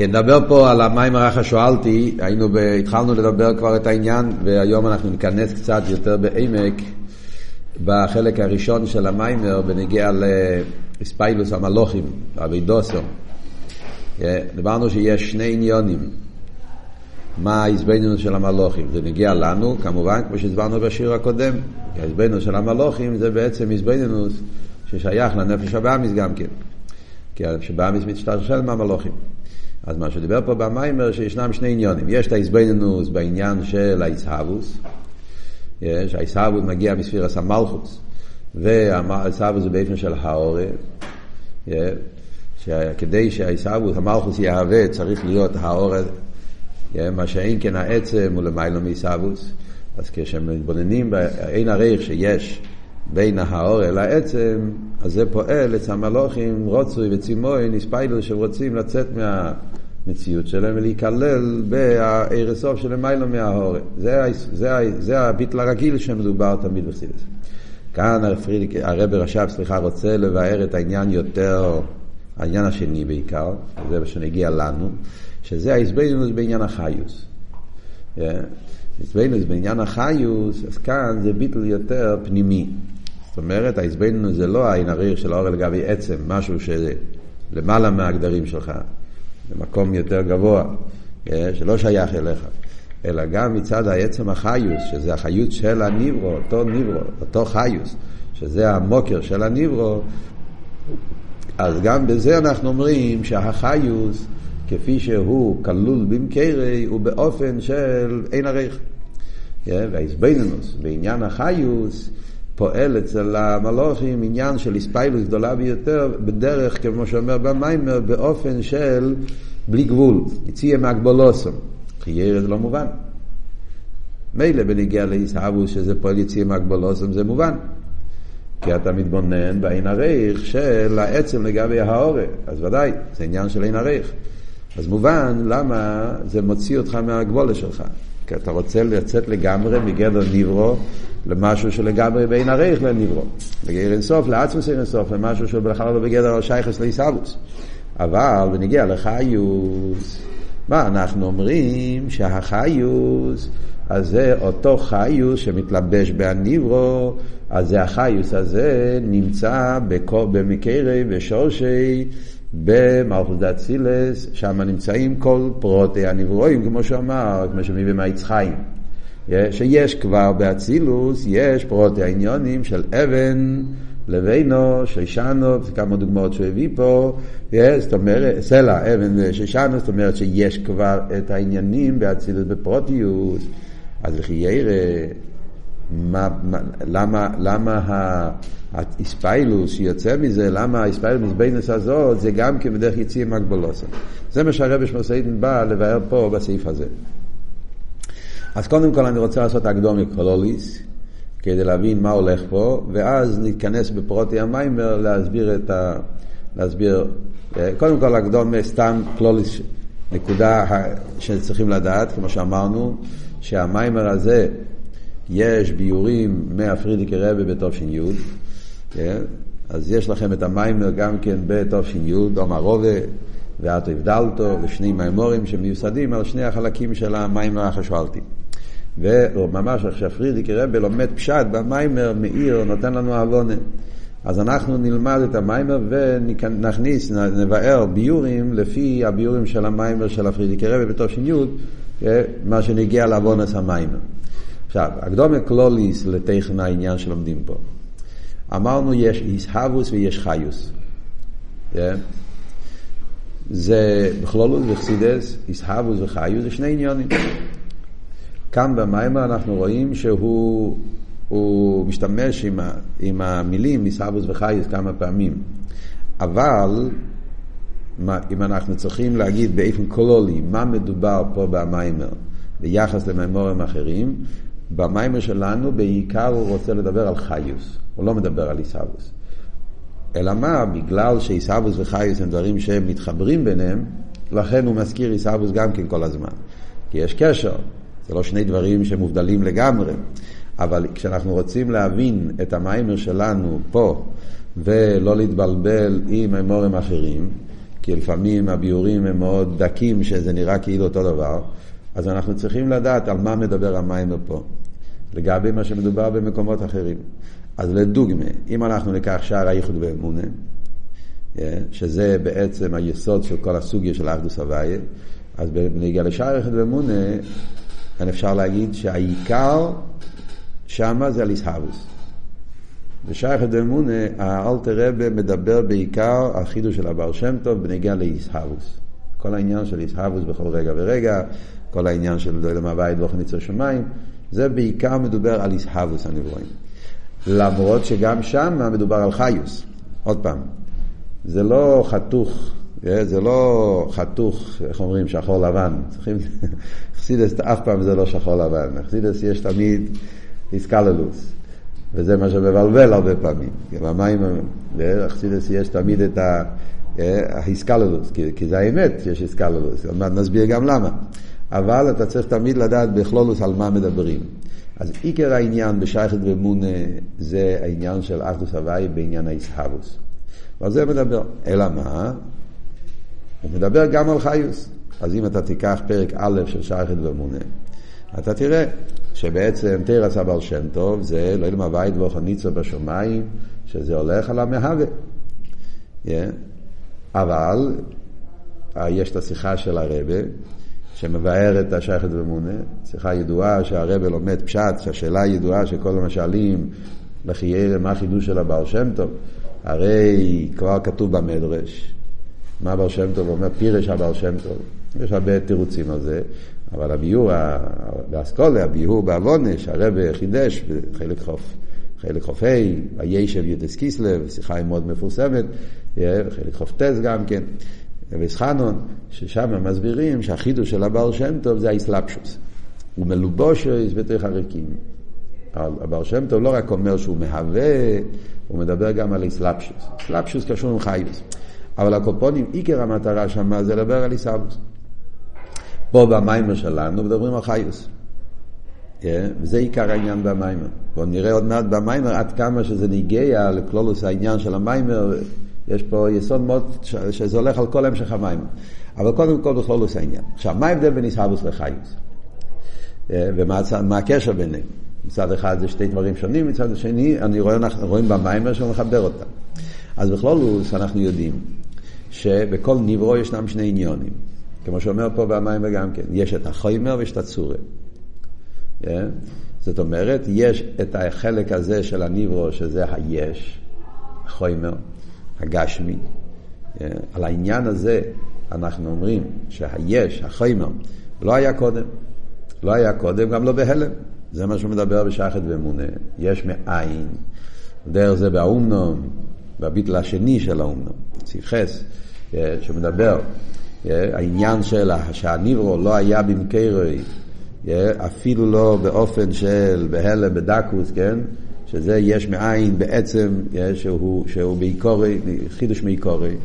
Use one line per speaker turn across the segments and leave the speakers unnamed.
כן, נדבר פה על המים הרחה שואלתי, היינו ב... התחלנו לדבר כבר את העניין, והיום אנחנו ניכנס קצת יותר בעמק בחלק הראשון של המיימר בנגיע לספיילוס המלוכים, אבידוסו. כן, דיברנו שיש שני עניונים, מה ההזבנינוס של המלוכים. זה נגיע לנו, כמובן, כמו שהסברנו בשיר הקודם, כי ההזבנינוס של המלוכים זה בעצם הזבנינוס ששייך לנפש הבאמיס גם כן. כי שבאמיס מצטרשל מהמלוכים. אז מה שדיבר פה במיימר, שישנם שני עניונים. יש את ההזבנינוס בעניין של האיסהבוס, יש, האיסהבוס מגיע מספירס המלכוס, והאיסהבוס זה באופן של האורה, שכדי שהאיסהבוס, המלכוס יהווה, צריך להיות האורה, מה שאין כן העצם הוא למיילו מאיסהבוס. אז כשמתבוננים באין הריח שיש בין האור אל העצם, אז זה פועל אצל המלוכים רוצוי וצימוי, נספיילו שרוצים לצאת מהמציאות שלהם ולהיכלל בעיר הסוף של מיילו מהאור. זה, זה, זה הביטל הרגיל שמדובר תמיד בחסידס. כאן הפרידיק, הרב רש"ב, סליחה, רוצה לבאר את העניין יותר, העניין השני בעיקר, זה מה שנגיע לנו, שזה ההסבינוס בעניין החיוס. הסבינוס בעניין החיוס, אז כאן זה ביטל יותר פנימי. זאת אומרת, ההסבנו זה לא העין הריר של האור לגבי עצם, משהו שלמעלה מהגדרים שלך, במקום יותר גבוה, אה, שלא שייך אליך, אלא גם מצד העצם החיוס, שזה החיות של הניברו, אותו ניברו, אותו חיוס, שזה המוקר של הניברו, אז גם בזה אנחנו אומרים שהחיוס, כפי שהוא כלול במקרי, הוא באופן של אין עריך. אה, והאיזבנינוס בעניין החיוס, פועל אצל המלוכים עניין של הספיילוס גדולה ביותר בדרך, כמו שאומר במיימר, באופן של בלי גבול, יציאה מהגבולוסם. חיירה זה לא מובן. מילא בנגיע לעיסאוווס שזה פועל יציאה מהגבולוסם זה מובן. כי אתה מתבונן בעין הריך של העצם לגבי האורה, אז ודאי, זה עניין של עין הריך. אז מובן למה זה מוציא אותך מהגבולה שלך. כי אתה רוצה לצאת לגמרי מגדר ניברו למשהו שלגמרי בין הרייך לניברו. בגדר אינסוף, לעצמוס אינסוף, למשהו שהוא בכלל לא בגדר השייכס לעיסאוויס. אבל בנגיע לחיוס, מה אנחנו אומרים? שהחיוס, אז זה אותו חיוס שמתלבש בהניברו, אז זה החיוס הזה נמצא במקרי ושורשי במלכוס דאצילס, שם נמצאים כל פרוטי הנברואים, כמו שאמר, כמו שמביא מהעץ חיים. שיש כבר באצילוס, יש פרוטי העניונים של אבן, לבינו, שישנו, כמה דוגמאות שהוא הביא פה, זאת אומרת, סלע, אבן שישנו, זאת אומרת שיש כבר את העניינים באצילוס בפרוטיוס, אז לכי ירא, מה, מה, למה, למה האספיילוס שיוצא מזה, למה האספיילוס מזבנס הזאת, זה גם כן בדרך יציאה מהגבולוסה. זה מה שהרבי שמוסיידן בא לבאר פה בסעיף הזה. אז קודם כל אני רוצה לעשות אקדומי קולוליס, כדי להבין מה הולך פה, ואז נתכנס בפרוטי המיימר להסביר את ה... להסביר, קודם כל אקדומי סתם קלוליס, נקודה שצריכים לדעת, כמו שאמרנו, שהמיימר הזה יש ביורים מהפרידיקי רבי בתש"י, כן? אז יש לכם את המיימר גם כן בתש"י, דום הרובה ואתו הבדלתו ושני מימורים שמיוסדים על שני החלקים של המיימר החשואלתי. וממש עכשיו פרידיקי רבי לומד פשט במיימר, מאיר, נותן לנו עוונה. אז אנחנו נלמד את המיימר ונכניס, נבער ביורים לפי הביורים של המיימר של הפרידיקי רבי בתש"י, כן? מה שנגיע לעוונס המיימר. עכשיו, הקדומה קלוליס לתכן העניין שלומדים פה. אמרנו יש איסהבוס ויש חיוס. Yeah. זה בכלולות וחסידס, איסהבוס וחיוס, זה שני עניונים. כאן במיימר אנחנו רואים שהוא הוא משתמש עם, ה, עם המילים איסהבוס וחיוס כמה פעמים. אבל אם אנחנו צריכים להגיד באופן קולולי מה מדובר פה במיימר ביחס למיימורים אחרים, במיימר שלנו בעיקר הוא רוצה לדבר על חיוס, הוא לא מדבר על עיסאוווס. אלא מה, בגלל שעיסאוווס וחיוס הם דברים שהם מתחברים ביניהם, לכן הוא מזכיר עיסאוווס גם כן כל הזמן. כי יש קשר, זה לא שני דברים שמובדלים לגמרי. אבל כשאנחנו רוצים להבין את המיימר שלנו פה, ולא להתבלבל עם מימורים אחרים, כי לפעמים הביאורים הם מאוד דקים, שזה נראה כאילו אותו דבר, אז אנחנו צריכים לדעת על מה מדבר המיימר פה, לגבי מה שמדובר במקומות אחרים. אז לדוגמה, אם אנחנו ניקח שער הייחוד באמונה, אה, שזה בעצם היסוד של כל הסוגיה של האחדוס הוויה, אז בנגיע לשער הייחוד באמונה, אפשר להגיד שהעיקר שמה זה על איסהבוס. בשייך דמונה, האלתר רבה מדבר בעיקר על חידוש של הבר שם טוב בנגיע לאיסהבוס. כל העניין של איסהבוס בכל רגע ורגע, כל העניין של דוילם הבית ואוכל ניצור שמיים, זה בעיקר מדובר על איסהבוס הנברואים. למרות שגם שם מדובר על חיוס. עוד פעם, זה לא חתוך, אה, זה לא חתוך, איך אומרים, שחור לבן. צריכים, חסידס אף פעם זה לא שחור לבן. חסידס יש תמיד איסקללוס. וזה מה שמבלבל הרבה פעמים. במים, באחסידס יש תמיד את ההיסקללוס, כי, כי זה האמת שיש היסקללוס, עוד מעט נסביר גם למה. אבל אתה צריך תמיד לדעת בכלולוס על מה מדברים. אז עיקר העניין בשייכת ומונה זה העניין של אחדוס הוואי בעניין האיסהבוס. ועל זה מדבר. אלא מה? הוא מדבר גם על חיוס. אז אם אתה תיקח פרק א' של שייכת ומונה, אתה תראה שבעצם תרס הבעל שם טוב זה לא ילמה בית ואוכניצו בשמיים, שזה הולך על המהווה. Yeah. אבל אה, יש את השיחה של הרבה, שמבאר את השייכת ומונה, שיחה ידועה שהרבה לומד פשט, שהשאלה ידועה שכל המשלים לחיירה מה החידוש של הבעל שם טוב, הרי כבר כתוב במדרש, מה הבעל שם טוב? אומר, פירש הבעל שם טוב, יש הרבה תירוצים על זה, אבל הביור באסכולה, הביור בעוונש, הרב חידש בחלק חוף. חלק חוף ה', וישב יודס קיסלב, שיחה מאוד מפורסמת, חלק חוף טס גם כן, וסחנון, ששם מסבירים שהחידוש של הבעל שם טוב זה האסלאפשוס. הוא מלובושס בתוך הריקים. הבעל שם טוב לא רק אומר שהוא מהווה, הוא מדבר גם על אסלאפשוס. אסלאפשוס קשור עם חיוס. אבל הקופונים, עיקר המטרה שם זה לדבר על איסאבוס. פה במיימר שלנו מדברים על חיוס. Yeah, וזה עיקר העניין במיימר. בואו נראה עוד מעט במיימר עד כמה שזה ניגע לכלולוס העניין של המיימר. יש פה יסוד מאוד שזה הולך על כל המשך המיימר. אבל קודם כל בכלולוס העניין. עכשיו, מה ההבדל בין איסהבוס לחיוס? Yeah, ומה הקשר ביניהם? מצד אחד זה שתי דברים שונים, מצד שני אני רואה, אנחנו רואים במיימר שאני מחבר אותם. אז בכלולוס אנחנו יודעים שבכל נברו ישנם שני עניונים. כמו שאומר פה במים וגם כן, יש את החומר ויש את הצורה. Yeah? זאת אומרת, יש את החלק הזה של הניברו, שזה היש, החומר, הגשמי. Yeah? על העניין הזה אנחנו אומרים שהיש, החומר, לא היה קודם. לא היה קודם, גם לא בהלם. זה מה שהוא מדבר בשחת ואמונה. יש מאין. דרך זה באומנום, בביטל השני של האומנום, סיפחס, שמדבר העניין של שהניברו לא היה במקרי, אפילו לא באופן של בהלם, בדקוס, כן? שזה יש מאין בעצם, שהוא, שהוא בעיקורי, חידוש מעיקורי.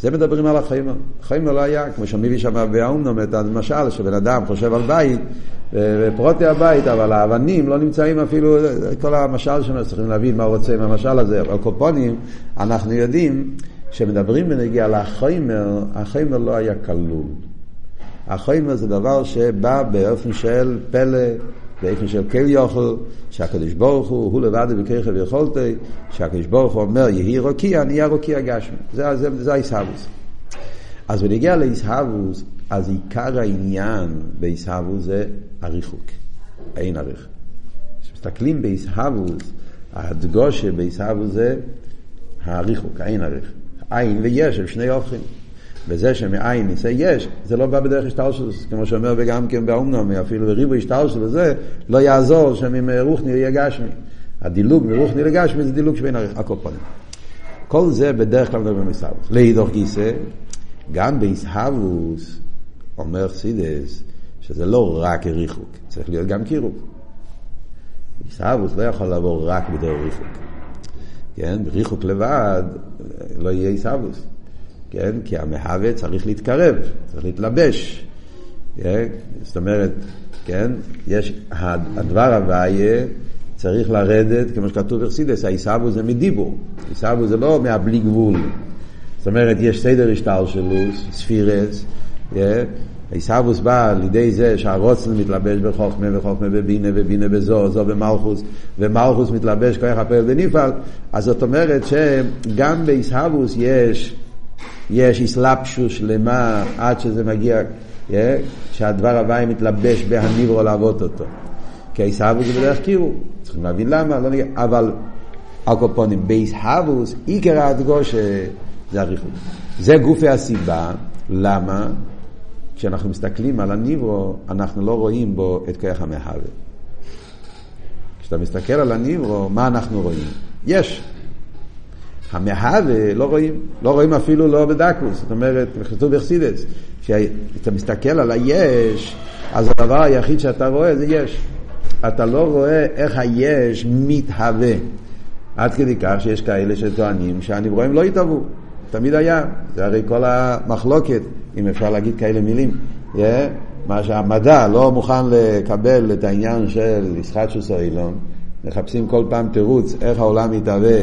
זה מדברים על החיימר. החיימר לא היה, כמו שמביא שם באומנום את המשל, שבן אדם חושב על בית, ופרוטי הבית, אבל האבנים לא נמצאים אפילו, כל המשל שלנו, צריכים להבין מה הוא רוצה עם המשל הזה, אבל קופונים, אנחנו יודעים כשמדברים בנגיע לחיימר, החיימר לא היה כלול. החיימר זה דבר שבא באופן של פלא, באופן של כל יוכל, שהקדוש ברוך הוא, הוא לבד בכרך ויכולתי, שהקדוש ברוך הוא אומר, יהי רוקיע, נהיה רוקיע גשמי. זה, זה, זה האיסהבוס. אז בנגיע לאיסהבוס, אז עיקר העניין באיסהבוס זה הריחוק. אין עריך. כשמסתכלים באיסהבוס, הדגושה באיסהבוס זה הריחוק, האין עריך. עין ויש הם שני הופכים. וזה שמעין ניסי יש, זה לא בא בדרך השטלשלוס, כמו שאומר וגם כן באומנום, אפילו בריבו השטלשלוס וזה, לא יעזור שמרוחני יהיה גשמי. הדילוג מרוחני לגשמי זה דילוג שבין הקופונים. כל זה בדרך כלל מדבר במסהבוס. להידוך גיסא, גם באיסהבוס, אומר סידס, שזה לא רק ריחוק, צריך להיות גם קירוב. איסהבוס לא יכול לעבור רק בדרך ריחוק. כן, בריחוק לבד לא יהיה עיסאוווס, כן, כי המהווה צריך להתקרב, צריך להתלבש, כן? זאת אומרת, כן, יש, הדבר הוויה צריך לרדת, כמו שכתוב ברסידס, העיסאוווס זה מדיבור, עיסאוווס זה לא מהבלי גבול, זאת אומרת, יש סדר השתלשלוס, ספירס, עיסאוווס בא על ידי זה שהרוצן מתלבש בחוכמה וחוכמה בבינה ובינה בזו, זו במלכוס, ומלכוס מתלבש כוח הפועל בנפעל, אז זאת אומרת שגם בעיסאוווס יש, יש איסלפשוס שלמה עד שזה מגיע, שהדבר הוואי מתלבש בהניברו לעבוד אותו. כי עיסאוווס זה בדרך קירו, צריכים להבין למה, לא נגיע, אבל הקופונים, בעיסאוווס עיקר ההדגושה זה אריכות. זה גופי הסיבה, למה? כשאנחנו מסתכלים על הניברו, אנחנו לא רואים בו את כוח המהווה. כשאתה מסתכל על הניברו, מה אנחנו רואים? יש. המהווה לא רואים, לא רואים אפילו לא בדקוס, זאת אומרת, כתוב בחסידס, כשאתה מסתכל על היש, אז הדבר היחיד שאתה רואה זה יש. אתה לא רואה איך היש מתהווה. עד כדי כך שיש כאלה שטוענים שהנברואים לא יתהוו. תמיד היה, זה הרי כל המחלוקת, אם אפשר להגיד כאלה מילים. Yeah, מה שהמדע לא מוכן לקבל את העניין של ישחטשוס או אילון, מחפשים כל פעם תירוץ איך העולם מתהווה,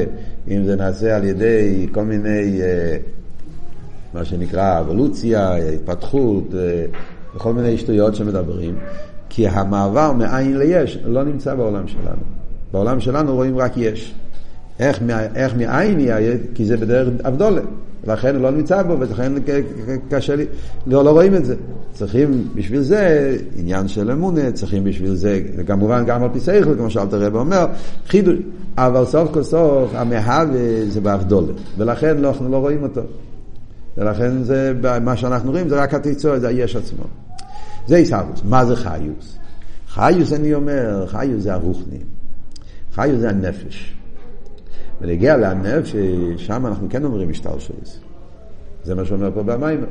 אם זה נעשה על ידי כל מיני, uh, מה שנקרא אבולוציה, התפתחות, uh, וכל מיני שטויות שמדברים, כי המעבר מאין ליש לא נמצא בעולם שלנו. בעולם שלנו רואים רק יש. איך, איך מאין יהיה? כי זה בדרך אבדולה. ולכן הוא לא נמצא בו, ולכן קשה לי, לא, לא רואים את זה. צריכים בשביל זה עניין של אמונה, צריכים בשביל זה, כמובן גם על פי שכל, כמו שאלת הרב אומר, חידוש. אבל סוף כל סוף המהווה זה באבדולה, ולכן לא, אנחנו לא רואים אותו. ולכן זה, מה שאנחנו רואים זה רק התיצור, זה היש עצמו. זה עיסאוווס. מה זה חיוס? חיוס אני אומר, חיוס זה הרוחני. חיוס זה הנפש. ונגיע לנפש, שם אנחנו כן אומרים משטר שולס. זה מה שאומר פה במים.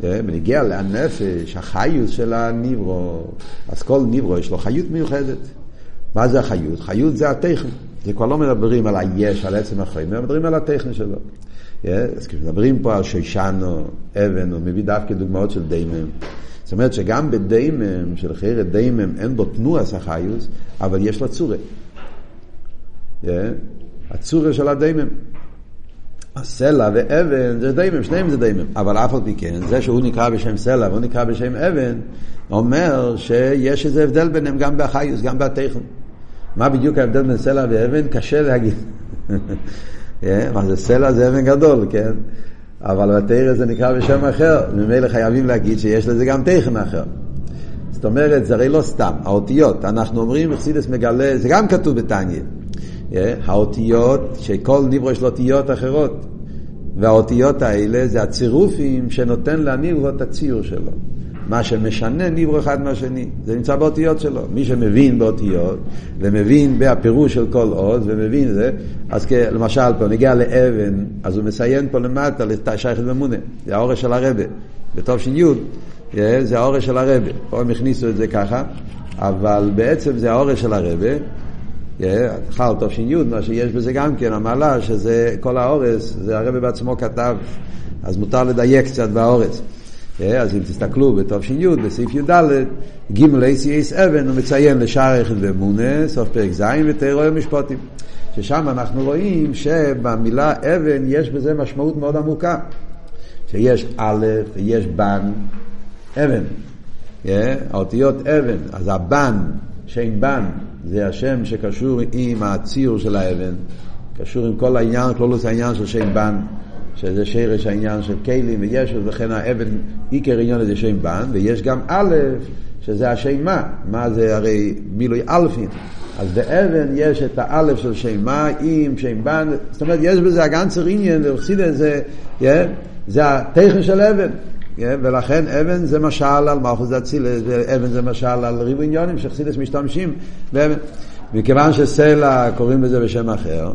ונגיע לנפש, החיוס של הניברו, אז כל ניברו יש לו חיות מיוחדת. מה זה החיות? חיות זה הטכן. זה כבר לא מדברים על היש, על עצם החיים, מדברים על הטכן שלו. אז כשמדברים פה על שישנו, אבן, הוא מביא דווקא דוגמאות של דיימם. זאת אומרת שגם בדיימם, של חירת דיימם, אין בו תנועס החיוס, אבל יש לו צורה. הצורה של הדיימם. הסלע ואבן זה דיימם, שניהם זה דיימם. אבל אף על פי כן, זה שהוא נקרא בשם סלע והוא נקרא בשם אבן, אומר שיש איזה הבדל ביניהם גם באחיוס, גם בתכן. מה בדיוק ההבדל בין סלע ואבן? קשה להגיד. מה זה סלע זה אבן גדול, כן? אבל בתרא זה נקרא בשם אחר, ממילא חייבים להגיד שיש לזה גם תכן אחר. זאת אומרת, זה הרי לא סתם, האותיות, אנחנו אומרים, אכסידס מגלה, זה גם כתוב בתניא. האותיות, שכל ניברו יש לו אותיות אחרות. והאותיות האלה זה הצירופים שנותן לניברו את הציור שלו. מה שמשנה ניברו אחד מהשני, זה נמצא באותיות שלו. מי שמבין באותיות, ומבין בפירוש של כל אות, ומבין זה, אז למשל פה נגיע לאבן, אז הוא מציין פה למטה לשייכת ממונה, זה האורש של הרבה. בטוב ש"י, זה האורש של הרבה. פה הם הכניסו את זה ככה, אבל בעצם זה האורש של הרבה. חל תש"י, מה שיש בזה גם כן, המעלה, שזה כל האורס, זה הרבי בעצמו כתב, אז מותר לדייק קצת באורס. אז אם תסתכלו בתש"י, בסעיף י"ד, ג' אייס אבן, הוא מציין לשער אחד ואמונה, סוף פרק ז' ותראה משפוטים. ששם אנחנו רואים שבמילה אבן יש בזה משמעות מאוד עמוקה. שיש א' ויש בן, אבן. האותיות אבן, אז הבן, שם בן, זה השם שקשור עם הציור של האבן, קשור עם כל העניין, כלולוס העניין של שם בן, שזה שרש העניין של כלים וישו, וכן האבן, עיקר עניין זה שם בן, ויש גם א', שזה השם מה, מה זה הרי מילוי אלפין. אז באבן יש את האלף של שם מה עם שם בן, זאת אומרת יש בזה הגנצר עניין, זה, זה הטכן של אבן. ולכן אבן זה משל על מלכוס דאצילס, ואבן זה משל על ריבו עניונים שחסידס משתמשים באבן. מכיוון שסלע קוראים לזה בשם אחר,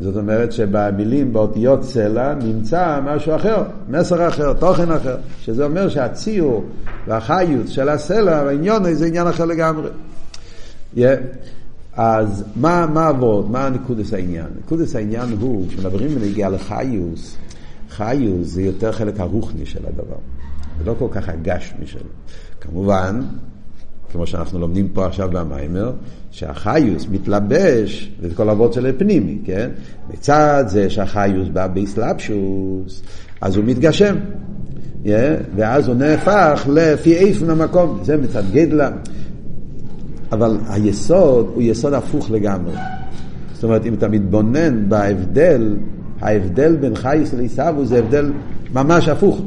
זאת אומרת שבמילים, באותיות סלע, נמצא משהו אחר, מסר אחר, תוכן אחר, שזה אומר שהציור והחיות של הסלע והעניון זה עניין אחר לגמרי. Yeah. אז מה, מה עבוד? מה נקודס העניין? נקודס העניין הוא, כשמדברים בנגיעה לחיוס, חיוס זה יותר חלק הרוחני של הדבר, זה לא כל כך הגשמי שלו. כמובן, כמו שאנחנו לומדים פה עכשיו במיימר, שהחיוס מתלבש, וזה כל אבות של פנימי, כן? מצד זה שהחיוס בא באסלאפשוס, אז הוא מתגשם. Yeah, ואז הוא נהפך לפי איפן המקום, זה מצד גדלה. אבל היסוד הוא יסוד הפוך לגמרי. זאת אומרת, אם אתה מתבונן בהבדל, ההבדל בין חייס לעיסאוו זה הבדל ממש הפוך.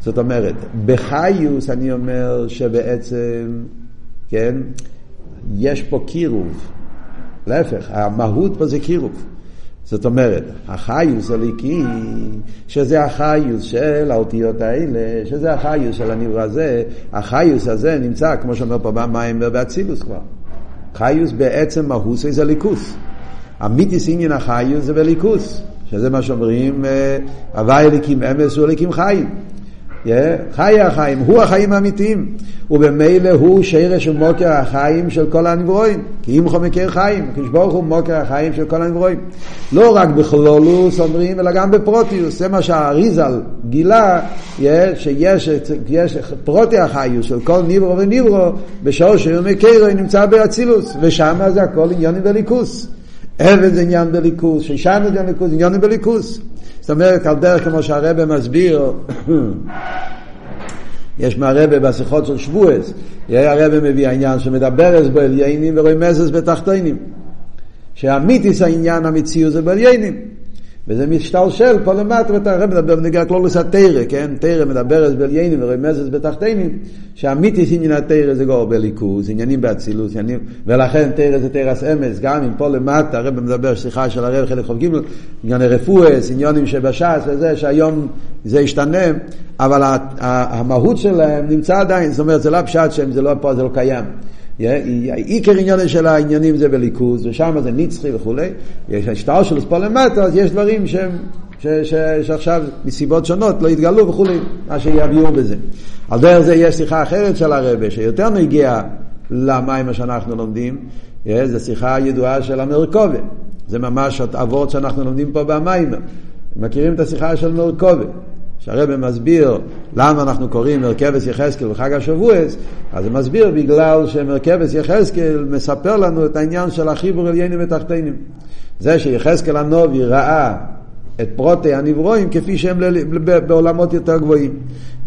זאת אומרת, בחיוס אני אומר שבעצם, כן, יש פה קירוב. להפך, המהות פה זה קירוב. זאת אומרת, החיוס הליקי, שזה החיוס של האותיות האלה, שזה החיוס של הניבור הזה, החיוס הזה נמצא, כמו שאומר פה במים באצילוס כבר. חיוס בעצם מהוס זה ליכוס. המיתיס עניין החיוס זה בליכוס, שזה מה שאומרים, אה, הווי אליקים אמס הוא אליקים חיים. חי החיים, הוא החיים האמיתיים, ובמילא הוא שרש ומוקר החיים של כל הנברואים, כי אם חומקר חיים, כשברוך הוא מוקר החיים של כל הנברואים. לא רק בכלולוס אומרים, אלא גם בפרוטיוס, זה מה שהאריזל גילה, שיש יש פרוטי החיוס של כל נברו ונברו, בשור שמקרו נמצא באצילוס, ושם זה הכל עניונים בליכוס. אבן זה עניין בליכוס, שישן זה עניין בליכוס, עניונים בליכוס. זאת אומרת, על דרך כמו שהרבא מסביר, יש מהרבא בשיחות של שבועס, הרבא מביא העניין שמדבר אז בעליינים ורומזס בתחתינים. שהמיתיס העניין המציאו זה בעליינים. וזה משתלשל פה למטה, ואתה הרב מדבר בנגיע כלולוס התרא, כן? תרא מדבר אז בעליינים ורמזס בתחתינים, שהמיתיס עניין התרא זה גור בליכוז, עניינים באצילות, עניינים, ולכן תרא זה תרס אמס, גם אם פה למטה הרב מדבר, סליחה של הרב חלק ח"ג, ענייני רפואס, עניונים שבש"ס וזה, שהיום זה ישתנה, אבל המהות שלהם נמצא עדיין, זאת אומרת זה לא פשט שהם, זה לא פה, זה לא קיים. עיקר עניין של העניינים זה בליכוז, ושם זה נצחי וכולי. יש השטר של ספול למטה, אז יש דברים שהם, ש, ש, שעכשיו מסיבות שונות לא יתגלו וכולי, מה שיביאו בזה. על דרך זה יש שיחה אחרת של הרבה, שיותר נגיע למים שאנחנו לומדים, זו שיחה ידועה של המרכובה. זה ממש אבות שאנחנו לומדים פה במים. מכירים את השיחה של מרכובה. שהרבא מסביר למה אנחנו קוראים מרכבס יחזקאל בחג השבועס, אז הוא מסביר בגלל שמרכבס יחזקאל מספר לנו את העניין של החיבור עליינים ותחתינים. זה שיחזקאל הנובי ראה את פרוטי הנברואים כפי שהם בעולמות יותר גבוהים.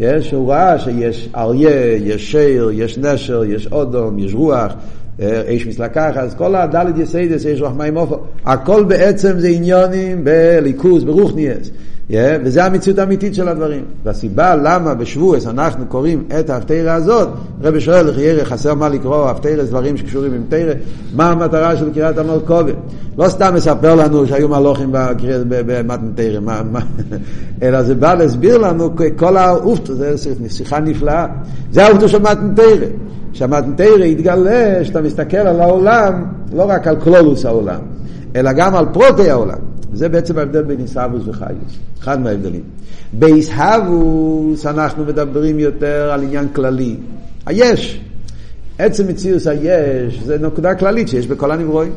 יש, הוא ראה שיש אריה, יש שיר, יש נשר, יש אודום, יש רוח, איש מסלקח, אז כל הדלת יסיידס, יש רוח מים אופו, הכל בעצם זה עניונים בליכוז, ברוכניאס. Yeah, וזה המציאות האמיתית של הדברים. והסיבה למה בשבועס אנחנו קוראים את ההפטרה הזאת, רבי שואל, ירא חסר מה לקרוא, זה דברים שקשורים עם תרא, מה המטרה של קריאת המרכובת. לא סתם מספר לנו שהיו מלוכים במתנתרא, אלא זה בא להסביר לנו כל האופטו, זו שיחה נפלאה. זה האופטו של מתנתרא. שהמתנתרא יתגלה שאתה מסתכל על העולם, לא רק על כלולוס העולם, אלא גם על פרוטי העולם. זה בעצם ההבדל בין איסהבוס וחיוס, אחד מההבדלים. באיסהבוס אנחנו מדברים יותר על עניין כללי, היש. עצם מציאוס היש זה נקודה כללית שיש בכל הנברואים.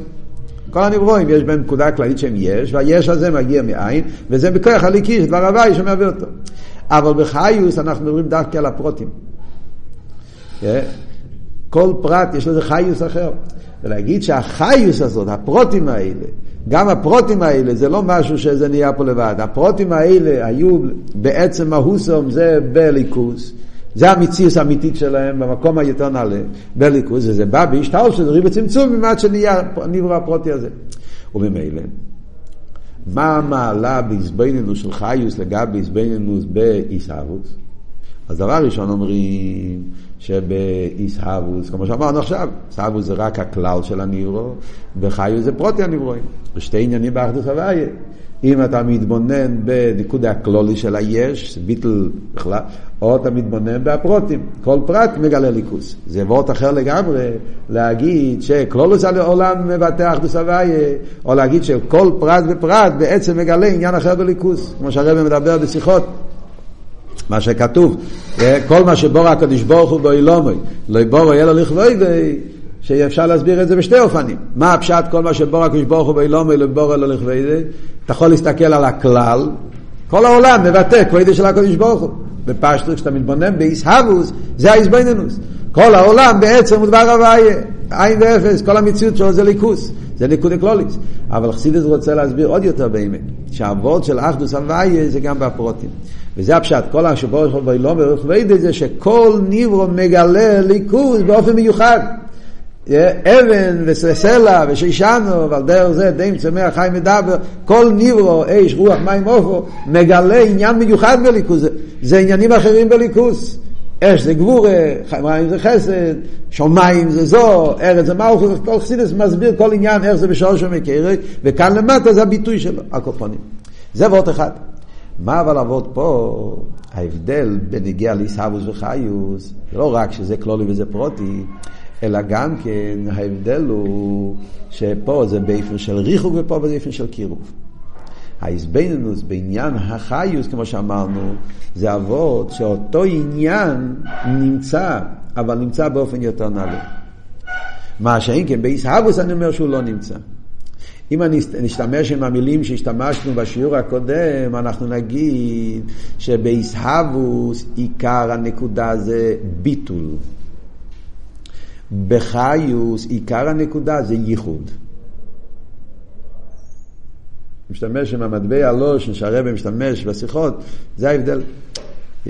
כל הנברואים יש בהם נקודה כללית שהם יש, והיש הזה מגיע מאין, וזה בכוח הליקי, דבר הוואי שמעביר אותו. אבל בחיוס אנחנו מדברים דווקא על הפרוטים. כן? כל פרט יש לזה חיוס אחר. ולהגיד שהחיוס הזאת, הפרוטים האלה, גם הפרוטים האלה זה לא משהו שזה נהיה פה לבד. הפרוטים האלה היו בעצם מהוסום זה בליכוס. זה המציאות האמיתית שלהם במקום היותר נעלה, בליכוס, וזה בא בהשתל של ריב וצמצום ממעט שנהיה נברא הפרוטי הזה. וממילא, מה המעלה בעזבנינוס של חיוס לגבי עזבנינוס באיסאוווס? אז דבר ראשון אומרים שבאיסהבוס, כמו שאמרנו עכשיו, איסהבוס זה רק הכלל של הניברו, בחיו זה פרוטי הניברואים. ושתי עניינים באחדוס הוויה. אם אתה מתבונן בניקוד הכלולי של היש, ביטל בכלל, או אתה מתבונן בפרוטים. כל פרט מגלה ליכוס. זה וורט אחר לגמרי להגיד שכלולוס העולם מבטא אחדוס הוויה, או להגיד שכל פרט ופרט בעצם מגלה עניין אחר בליכוס, כמו שהרבא מדבר בשיחות. מה שכתוב, אה, כל מה שבורא הקדוש ברוך הוא באילומוי, לא יבורו אלא לכבוי, שאפשר להסביר את זה בשתי אופנים. מה הפשט כל מה שבורא הקדוש ברוך הוא באילומוי, לא יבורו אלא לכבוי, אתה יכול להסתכל על הכלל, כל העולם מבטא כבודי של הקדוש ברוך הוא. בפשטות, כשאתה מתבונן באיסהבוס, זה האיסבנינוס. כל העולם בעצם הוא דבר הוויה, עין ואפס, כל המציאות שלו זה ליכוס, זה ליכוד אקלוליס. אבל חסידס רוצה להסביר עוד יותר באמת, שהאבות של אחדוס הוויה זה גם בפרוטים. וזה הפשט, כל השבור של וילומר, וכבד זה שכל ניברו מגלה ליכוז באופן מיוחד. אבן וסלע ושישנו, ועל דרך זה די צמח חי מדבר, כל ניברו, אש, רוח, מים, אופו, מגלה עניין מיוחד בליכוז. זה עניינים אחרים בליכוז. אש זה גבורה, מים זה חסד, שמיים זה זו, ארץ זה מלכות, כל חסידס מסביר כל עניין איך זה בשורש ומקרה, וכאן למטה זה הביטוי שלו, הקופונים. זה וורט אחד. מה אבל עבוד פה, ההבדל בנגיע לישהבוס וחיוס, זה לא רק שזה כלולי וזה פרוטי, אלא גם כן ההבדל הוא שפה זה באיפן של ריחוק ופה באיפן של קירוב. ההזבנינוס בעניין החיוס, כמו שאמרנו, זה אבות שאותו עניין נמצא, אבל נמצא באופן יותר נעלה. מה שאם כן, באיסהבוס אני אומר שהוא לא נמצא. אם אני נשתמש עם המילים שהשתמשנו בשיעור הקודם, אנחנו נגיד שבאיסהבוס עיקר הנקודה זה ביטול. בחיוס עיקר הנקודה זה ייחוד. משתמש עם המטבע הלושן שהרבא משתמש בשיחות, זה ההבדל. Yeah.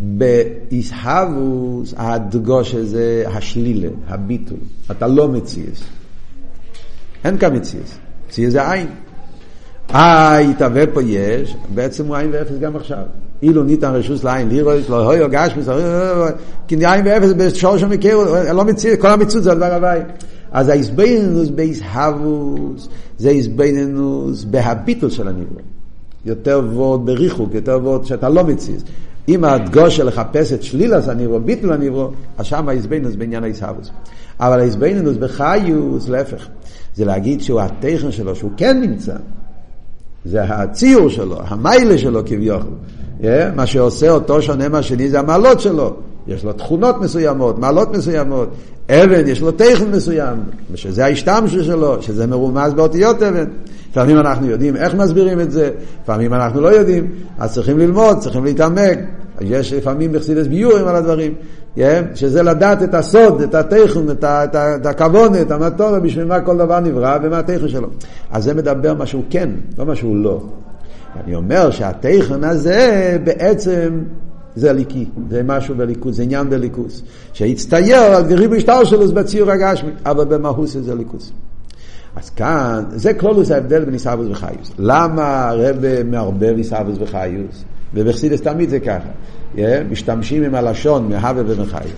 באיסהבוס הדגוש הזה השלילה, הביטול. אתה לא מציאס. אין כאן מציאס. מציאס זה עין. אה, יתהווה פה יש, בעצם הוא עין ואפס גם עכשיו. אילו ניתן רשוס לעין לירוס, לא הוי גש, כי עין ואפס בשורש המכיר, לא מציאס, כל המציאות זה הדבר הבא. אז האיזבנינוס באיסהבוס זה איזבנינוס בהביטול של הנברא. יותר וורד בריחוק, יותר וורד שאתה לא מציז. אם הדגוש של לחפש את שלילס הנברא, ביטול הנברא, אז שם האיזבנינוס בעניין האיסהבוס. אבל האיזבנינוס בחיוס, להפך. זה להגיד שהוא התכן שלו, שהוא כן נמצא. זה הציור שלו, המיילה שלו כביכול. Yeah, מה שעושה אותו שונה מהשני זה המעלות שלו. יש לו תכונות מסוימות, מעלות מסוימות. אבן, יש לו תכן מסוים, שזה ההשתמשות שלו, שזה מרומז באותיות אבן. לפעמים אנחנו יודעים איך מסבירים את זה, לפעמים אנחנו לא יודעים, אז צריכים ללמוד, צריכים להתעמק. יש לפעמים בחסידס ביורים על הדברים, yeah, שזה לדעת את הסוד, את התכן, את, את, את הכוונה, את המטורה, בשביל מה כל דבר נברא ומה התכן שלו. אז זה מדבר מה שהוא כן, לא מה שהוא לא. אני אומר שהתכן הזה בעצם זה ליקי, זה משהו בליכוס, זה עניין בליכוס. שהצטייר על ריבוי שלו בציור הגשמי, אבל במהוס זה ליכוס. אז כאן, זה כלולוס ההבדל בין עיסאוויס וחיוס. למה הרב מערבב עיסאוויס וחיוס? ובחסידס תמיד זה ככה. Yeah, משתמשים עם הלשון מהווה ומחיוס.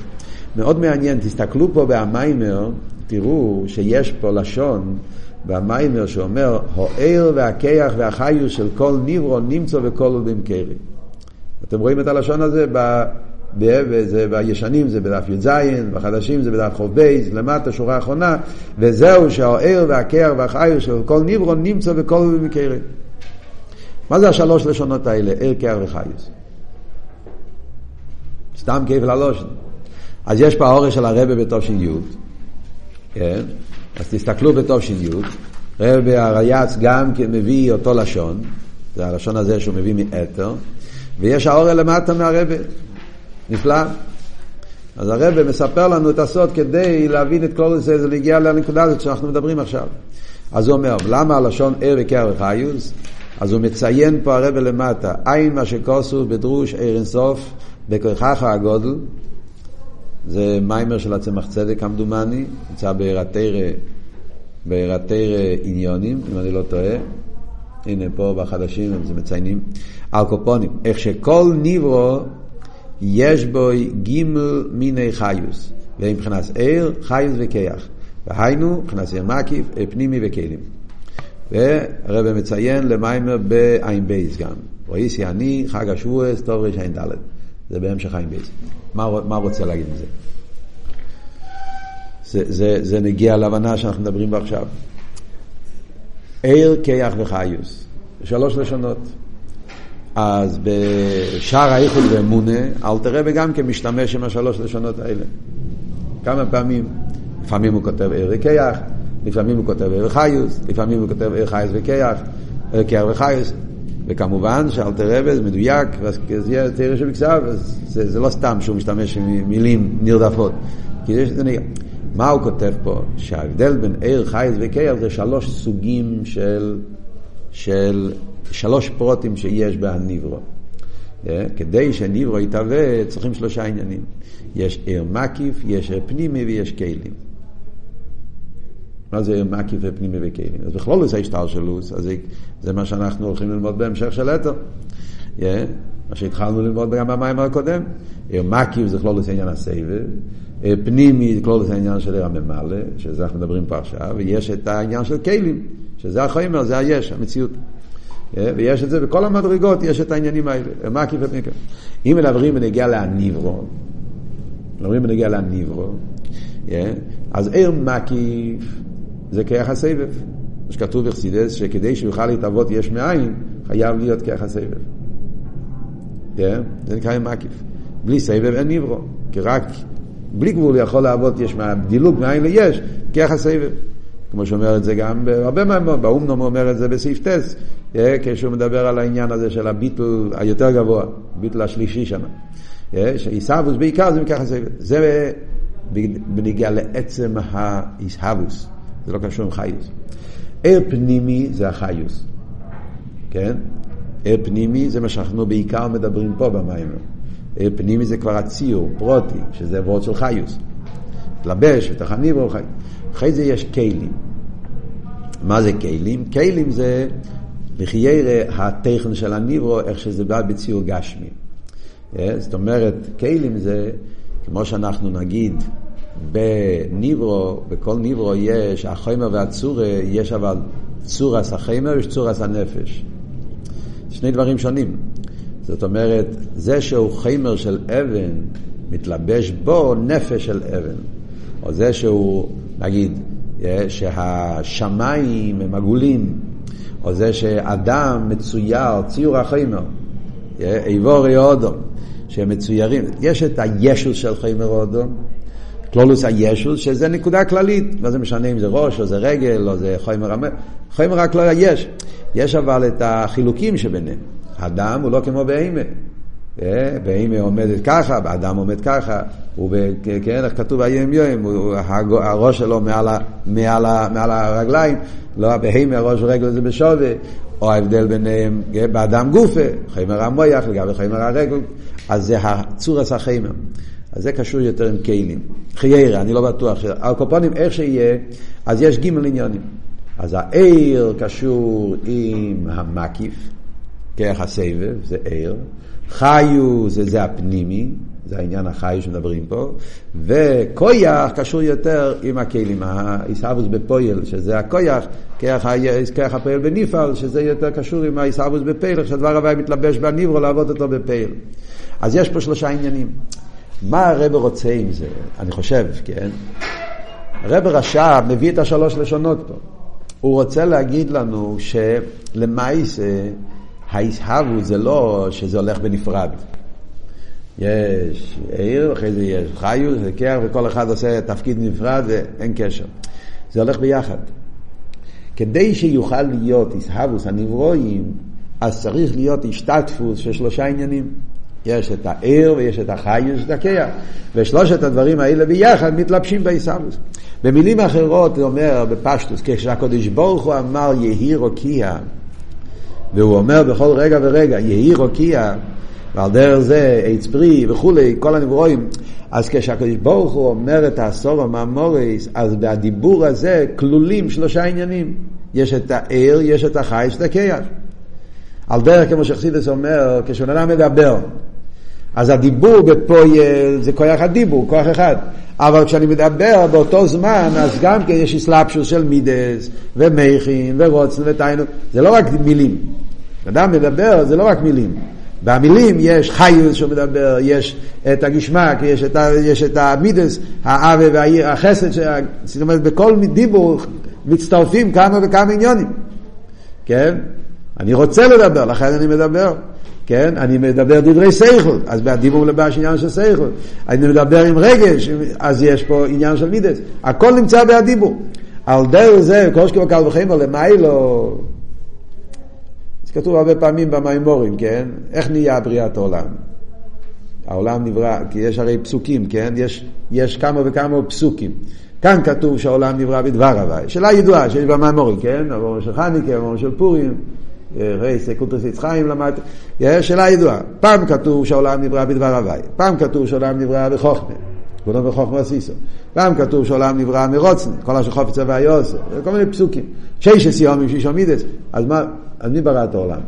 מאוד מעניין, תסתכלו פה במיימר, תראו שיש פה לשון במיימר שאומר, הוער והכיח והחיוס של כל ניברו נמצא וכל במקרי. אתם רואים את הלשון הזה ב... זה בישנים זה בדף י"ז, בחדשים זה בדף חוב בייס, למטה שורה אחרונה, וזהו שהאוהר והקר והחייר של כל ניברון נמצא בכל במקרה. מה זה השלוש לשונות האלה, ער, קר וחייס? סתם כיף ללושן. אז יש פה האורש של הרבה בתושין י', כן? אז תסתכלו בתושין י', רבי הרייץ גם מביא אותו לשון, זה הלשון הזה שהוא מביא מאתר, ויש האור למטה מהרבה. נפלא. אז הרבה מספר לנו את הסוד כדי להבין את כל זה, זה להגיע לנקודה הזאת שאנחנו מדברים עכשיו. אז הוא אומר, למה הלשון ער וקר וחיוס? אז הוא מציין פה הרבה למטה, עין מה שכוסו בדרוש ער אינסוף בכוחך הגדול, זה מאמר של הצמח צדק כמדומני, נמצא באור התורה עניינים, אם אני לא טועה. הנה פה בחדשים הם מציינים. על כל פנים, איך שכל נברא יש בו גימל מיני חיות, ומבחינת אור, חיות וכוח. והיינו, מבחינת אור מקיף, פנימי וכלים. והרב מציין למאמר בעין בית גם. רואיסי אני, חג השבועס, טוב רע"ד. זה בהמשך עין בייס. מה, מה רוצה להגיד עם זה? זה, זה, זה נגיע להבנה שאנחנו מדברים בה עכשיו. ער, כיח וחיוס. שלוש לשונות. אז בשער האיחוד ואמונה, אלתר רבי גם כן משתמש עם השלוש לשונות האלה. כמה פעמים. לפעמים הוא כותב ער וכיח, לפעמים הוא כותב ער וחיוס, לפעמים הוא כותב ער חייס וכיח, ער כיח וחיוס. וכמובן שאלתר רבי זה מדויק, וזה תראה שבכסף, זה, זה לא סתם שהוא משתמש במילים נרדפות. כי יש זה נגע. מה הוא כותב פה? שההבדל בין עיר חייס וקייל זה שלוש סוגים של, של שלוש פרוטים שיש בהניברו. Yeah, כדי שניברו יתהווה צריכים שלושה עניינים. יש עיר מקיף, יש עיר פנימי ויש כלים. מה זה עיר מקיף ופנימי וכלים? אז בכלול זה השתלשלוס, אז זה, זה מה שאנחנו הולכים ללמוד בהמשך של אתר. Yeah, מה שהתחלנו ללמוד גם במים הקודם. עיר מקיף זה כלול עניין הסבב. פנימי זה כלול העניין של עיר הממלא, שזה אנחנו מדברים פה עכשיו, ויש את העניין של כלים, שזה החומר, זה היש, המציאות. ויש את זה בכל המדרגות, יש את העניינים האלה, מקיף ופנימי. אם מדברים בנגיע להניברו, מדברים בנגיע להניברו, אז עיר מקיף זה כיח הסבב. מה שכתוב בחסידס, שכדי שיוכל להתאבות יש מאין, חייב להיות כיח הסבב. זה נקרא עיר מקיף. בלי סבב אין ניברו, כי רק בלי גבול יכול לעבוד יש דילוג מאין ליש, כיח הסבב. כמו שאומר את זה גם בהרבה מהמות, באומנום אומר את זה בסעיף טס, אה, כשהוא מדבר על העניין הזה של הביטול היותר גבוה, ביטול השלישי שם. אה, שעיסאוווס בעיקר זה מככה סבב. זה בניגיע לעצם העיסאוווס, זה לא קשור עם חיוס. ער פנימי זה החיוס, כן? ער פנימי זה מה שאנחנו בעיקר מדברים פה במים. ער פנימי זה כבר הציור, פרוטי, שזה וורד של חיוס. תלבש ותחניב או חי. אחרי זה יש כלים. מה זה כלים? כלים זה לחיירה הטכן של הניברו, איך שזה בא בציור גשמי. אה, זאת אומרת, כלים זה, כמו שאנחנו נגיד, בניברו, בכל ניברו יש, החומר והצורה, יש אבל צורס החומר ויש צורס הנפש. שני דברים שונים. זאת אומרת, זה שהוא חומר של אבן, מתלבש בו נפש של אבן. או זה שהוא, נגיד, אה, שהשמיים הם עגולים, או זה שאדם מצויר, ציור החומר, אה, איבורי אודום, שהם מצוירים, יש את הישוס של חומר אודום, כלולוס הישוס, שזה נקודה כללית, מה זה משנה אם זה ראש או זה רגל או זה חומר רק לא יש, יש אבל את החילוקים שביניהם, אדם הוא לא כמו בהמה, אה, בהמה עומדת ככה, באדם עומד ככה, כן, איך כתוב היום יום, הראש שלו מעל, מעל, מעל הרגליים, לא בהמה הראש ורגל זה בשווה, או ההבדל ביניהם אה, באדם גופה, חיימר המויח לגבי חיימר הרגל, אז זה הצורס החיימר. אז זה קשור יותר עם כלים. חיירה, אני לא בטוח, על קופונים איך שיהיה, אז יש גימל עניונים. אז העיר קשור עם המקיף, כרך הסבב, זה עיר. חיו זה זה הפנימי, זה העניין החי שמדברים פה, וכויח קשור יותר עם הכלים, העיסאוווס בפויל, שזה הכויח, כיח הפועל בניפל, שזה יותר קשור עם העיסאוווס בפייל, שהדבר הבא מתלבש בניברו לעבוד אותו בפייל. אז יש פה שלושה עניינים. מה הרב רוצה עם זה? אני חושב, כן? הרב רש"ב מביא את השלוש לשונות פה. הוא רוצה להגיד לנו שלמעשה ההסהבו זה לא שזה הולך בנפרד. יש עיר, אחרי זה יש חיוס, וכר, וכל אחד עושה תפקיד נפרד ואין קשר. זה הולך ביחד. כדי שיוכל להיות איסהבוס הנברואים, אז צריך להיות השתתפוס של שלושה עניינים. יש את העיר ויש את החיוס ואת הכיח. ושלושת הדברים האלה ביחד מתלבשים באיסהבוס. במילים אחרות הוא אומר בפשטוס, כשהקדוש ברוך הוא אמר יהי רוקיע, והוא אומר בכל רגע ורגע, יהי רוקיע, ועל דרך זה עץ פרי וכולי, כל הנברואים. אז כשהקדוש ברוך הוא אומר את העשור המאמוריס, אז בדיבור הזה כלולים שלושה עניינים. יש את הער, יש את החי, יש את הכיח. על דרך כמו שחסידס אומר, כשבן אדם מדבר, אז הדיבור בפויל זה כוח הדיבור, כוח אחד. אבל כשאני מדבר באותו זמן, אז גם כן יש אסלאפשוס של מידס, ומכין, ורוצן ותיינו, זה לא רק מילים. אדם מדבר, זה לא רק מילים. במילים יש חיוס שהוא מדבר, יש את הגשמק, יש את, יש את המידס, האווה והחסד, זאת אומרת בכל דיבור מצטרפים כמה וכמה עניונים, כן? אני רוצה לדבר, לכן אני מדבר. כן? אני מדבר דברי סייכל, אז בדיבור לבש עניין של סייכל. אני מדבר עם רגש, אז יש פה עניין של מידס. הכל נמצא בהדיבור. על דרך זה, כל שקול קל וחמר למיילו, זה כתוב הרבה פעמים במימורים, כן? איך נהיה בריאת העולם? העולם נברא, כי יש הרי פסוקים, כן? יש, יש כמה וכמה פסוקים. כאן כתוב שהעולם נברא בדבר הוואי. שאלה ידועה שיש במימורים, כן? המור של חניקה, המור של פורים, רייס, קולטוס יצחיים למד, שאלה ידועה. פעם כתוב שהעולם נברא בדבר הוואי, פעם כתוב שהעולם נברא בחוכמה. כבודו בחוכמה עשיסו. פעם כתוב שהעולם נברא מרוצן, כל אשר חופץ הווה יוסו, כל מיני פסוקים. ששס יומים שיש עמידס, אז מה, אז מי ברא את העולם?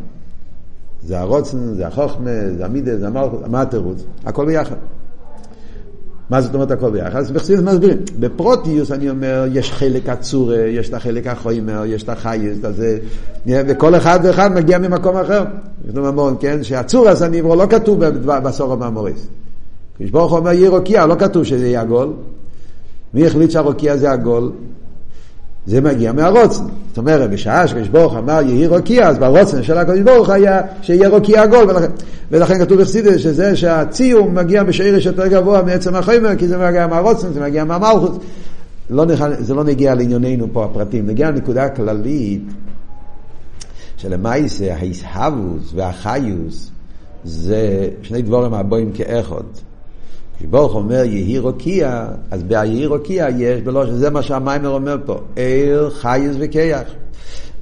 זה הרוצן, זה החוכמה, זה המידס, זה המלכות, מה התירוץ? הכל ביחד. מה זאת אומרת הכל ביחד? אז בחסידות מסבירים. בפרוטיוס אני אומר, יש חלק הצורה, יש את החלק החוימר, יש את החייס, את זה, וכל אחד ואחד מגיע ממקום אחר. יש לנו המון, כן? שהצורס הניברו לא כתוב בסורו מהמוריס. כשברוך הוא אומר יהיה רוקיע, לא כתוב שזה יהיה עגול. מי החליט שהרוקיע זה עגול? זה מגיע מהרוצן. זאת אומרת, בשעה שקדוש ברוך אמר יהי רוקיע, אז ברוצן של הקדוש ברוך היה שיהיה רוקיע עגול, ולכן, ולכן כתוב בחסידס שזה שהציור מגיע בשעירש יותר גבוה מעצם החומר, כי זה מגיע מהרוצן, זה מגיע מהמלכות. לא זה לא נגיע לענייננו פה הפרטים, נגיע לנקודה כללית שלמעשה ההסהבוס והחיוס זה שני דבורים הבואים כאחד. כשברוך אומר יהי רוקיע, אז ביהי רוקיע יש בלוש, זה מה שהמיימר אומר פה, עיר, חייס וכיח.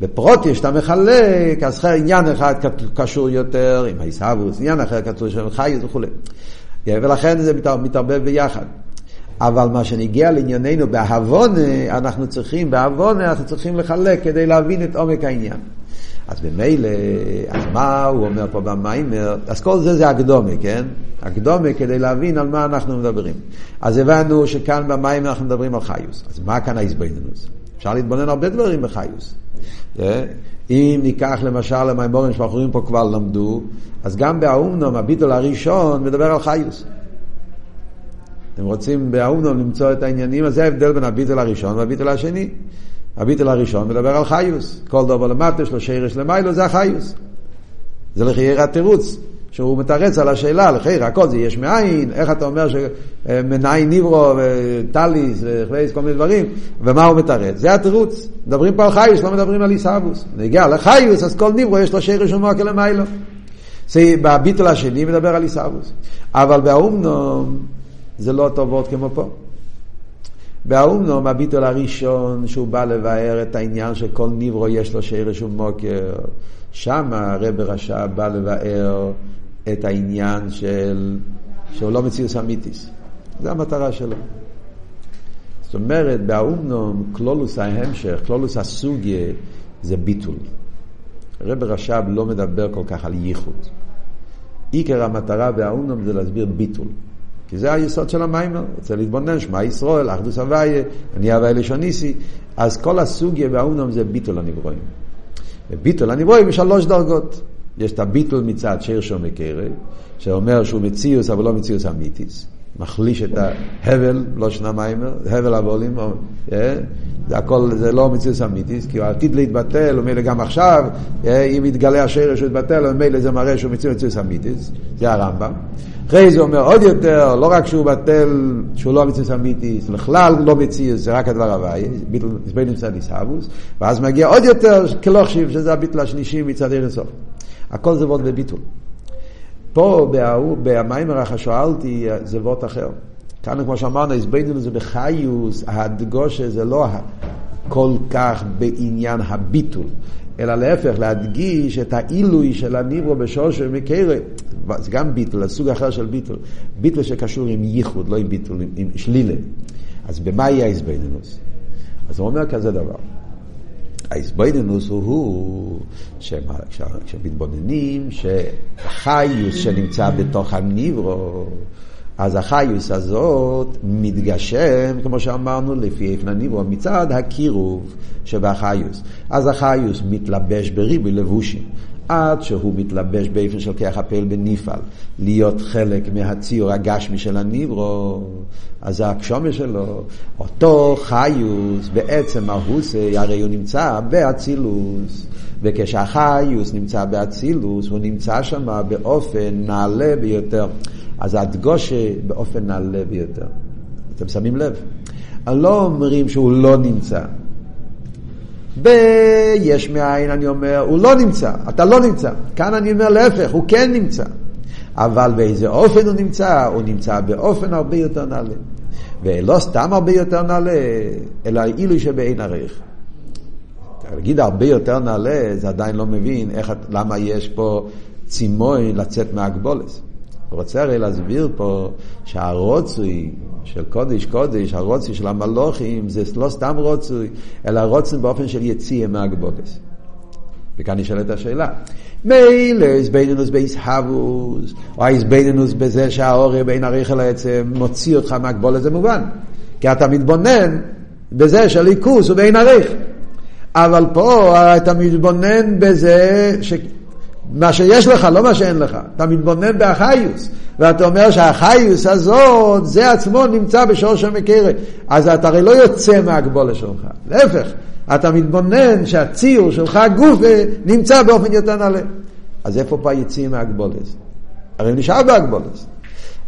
בפרוטיס שאתה מחלק, אז עניין אחד קשור יותר עם העיסאוווס, עניין אחר קשור עם חייס וכו'. ולכן זה מתערבב ביחד. אבל מה שנגיע לענייננו בהבונה, אנחנו צריכים, בהבונה אנחנו צריכים לחלק כדי להבין את עומק העניין. אז במילא, אז מה הוא אומר פה במיימר? אז כל זה זה הקדומה, כן? הקדומה כדי להבין על מה אנחנו מדברים. אז הבנו שכאן במיימר אנחנו מדברים על חיוס. אז מה כאן ההזבנינוס? אפשר להתבונן הרבה דברים בחיוס. אה? אם ניקח למשל למיימורים שאנחנו פה כבר למדו, אז גם באומנום, הביטול הראשון מדבר על חיוס. אתם רוצים באומנום למצוא את העניינים, אז זה ההבדל בין הביטול הראשון והביטול השני. הביטל הראשון מדבר על חיוס. כל דבר למטה שלו שרש למיילו זה החיוס. זה לחייר התירוץ, שהוא מתרץ על השאלה, לחייר הכל זה יש מאין, איך אתה אומר שמנין ניברו וטליס וכו' כל מיני דברים, ומה הוא מתרץ? זה התירוץ. מדברים פה על חיוס, לא מדברים על איסאבוס. נגיע לחיוס, אז כל ניברו יש לו שרש ומוקר למיילו. בביטל השני מדבר על איסאבוס. אבל באומנום זה לא טובות כמו פה. באומנום הביטול הראשון שהוא בא לבאר את העניין שכל ניברו יש לו שרש ומוקר, שם הרב רשע בא לבאר את העניין של שהוא לא מציאוס אמיתיס. זו המטרה שלו. זאת אומרת, באומנום קלולוס ההמשך, קלולוס הסוגיה, זה ביטול. הרב רש"ב לא מדבר כל כך על ייחוד. עיקר המטרה באומנום זה להסביר ביטול. כי זה היסוד של המיימר, רוצה להתבונן, שמע ישראל, אחדוס הוויה, אני הוויה לשוניסי, אז כל הסוגיה באומנום זה ביטול הנברואים. וביטול הנברואים יש שלוש דרגות. יש את הביטול מצד שיר שום מקרב, שאומר שהוא מציאוס אבל לא מציאוס אמיתיס. מחליש את ההבל, לא שנה מיימר, הבל הבולים, אה? זה הכל, זה לא מציאוס אמיתיס, כי הוא עתיד להתבטל, ומילא גם עכשיו, אה? אם יתגלה השרש שהוא יתבטל, ומילא זה מראה שהוא מציאוס אמיתיס, זה הרמב"ם. אחרי זה אומר עוד יותר, לא רק שהוא בטל, שהוא לא מציאוס אמיתיס, בכלל לא מציאוס, זה רק הדבר הוואי, בין מצד איסהבוס, ואז מגיע עוד יותר כלוכשיב, שזה הביטל השלישי מצד ערן סוף. הכל זה וורד בביטול. פה, במיימר החשואלתי, זה וורד אחר. כאן, כמו שאמרנו, הסבדנו זה בחיוס, הדגושה זה לא כל כך בעניין הביטול, אלא להפך, להדגיש את העילוי של הניברו בשורש ומקרה. זה גם ביטול, סוג אחר של ביטול. ביטול שקשור עם ייחוד, לא עם ביטול, עם שלילה. אז במה יהיה ההסבדנוס? אז הוא אומר כזה דבר. ההסבדנוס הוא כשמתבוננים שהחיוס שנמצא בתוך הניברו, אז החיוס הזאת מתגשם, כמו שאמרנו, לפי איפן הניברו, מצד הקירוב שבחיוס. אז החיוס מתלבש בריבוי לבושים. עד שהוא מתלבש באיפן של כיח הפעל בניפל, להיות חלק מהציור הגשמי של הניברו, אז זה הקשומה שלו, אותו חיוס, בעצם מהוסי, הרי הוא נמצא באצילוס, וכשהחיוס נמצא באצילוס, הוא נמצא שם באופן נעלה ביותר. אז הדגושה באופן נעלה ביותר. אתם שמים לב? לא אומרים שהוא לא נמצא. ביש מאין אני אומר, הוא לא נמצא, אתה לא נמצא. כאן אני אומר להפך, הוא כן נמצא. אבל באיזה אופן הוא נמצא? הוא נמצא באופן הרבה יותר נעלה. ולא סתם הרבה יותר נעלה, אלא אילו שבאין ערך. להגיד הרבה יותר נעלה, זה עדיין לא מבין איך, למה יש פה צימוי לצאת מהגבולס. רוצה הרי להסביר פה שהרוצוי של קודש קודש, הרוצוי של המלוכים, זה לא סתם רוצוי, אלא רוצוי באופן של יציאה מהגבולס. וכאן נשאלת השאלה, מילא איזבנינוס באיסהבוס, או איזבנינוס בזה שהאור בין הריכל העצם מוציא אותך מהגבולת, זה מובן. כי אתה מתבונן בזה שהליכוס הוא בין הריכל. אבל פה אתה מתבונן בזה ש... מה שיש לך, לא מה שאין לך. אתה מתבונן באחיוס, ואתה אומר שהאחיוס הזאת, זה עצמו נמצא בשורש המקרה. אז אתה הרי לא יוצא מהגבולה שלך, להפך, אתה מתבונן שהציור שלך, גוף, נמצא באופן יותר נעלה. אז איפה פה היציאים מהגבולת? הרי נשאר בהגבולת.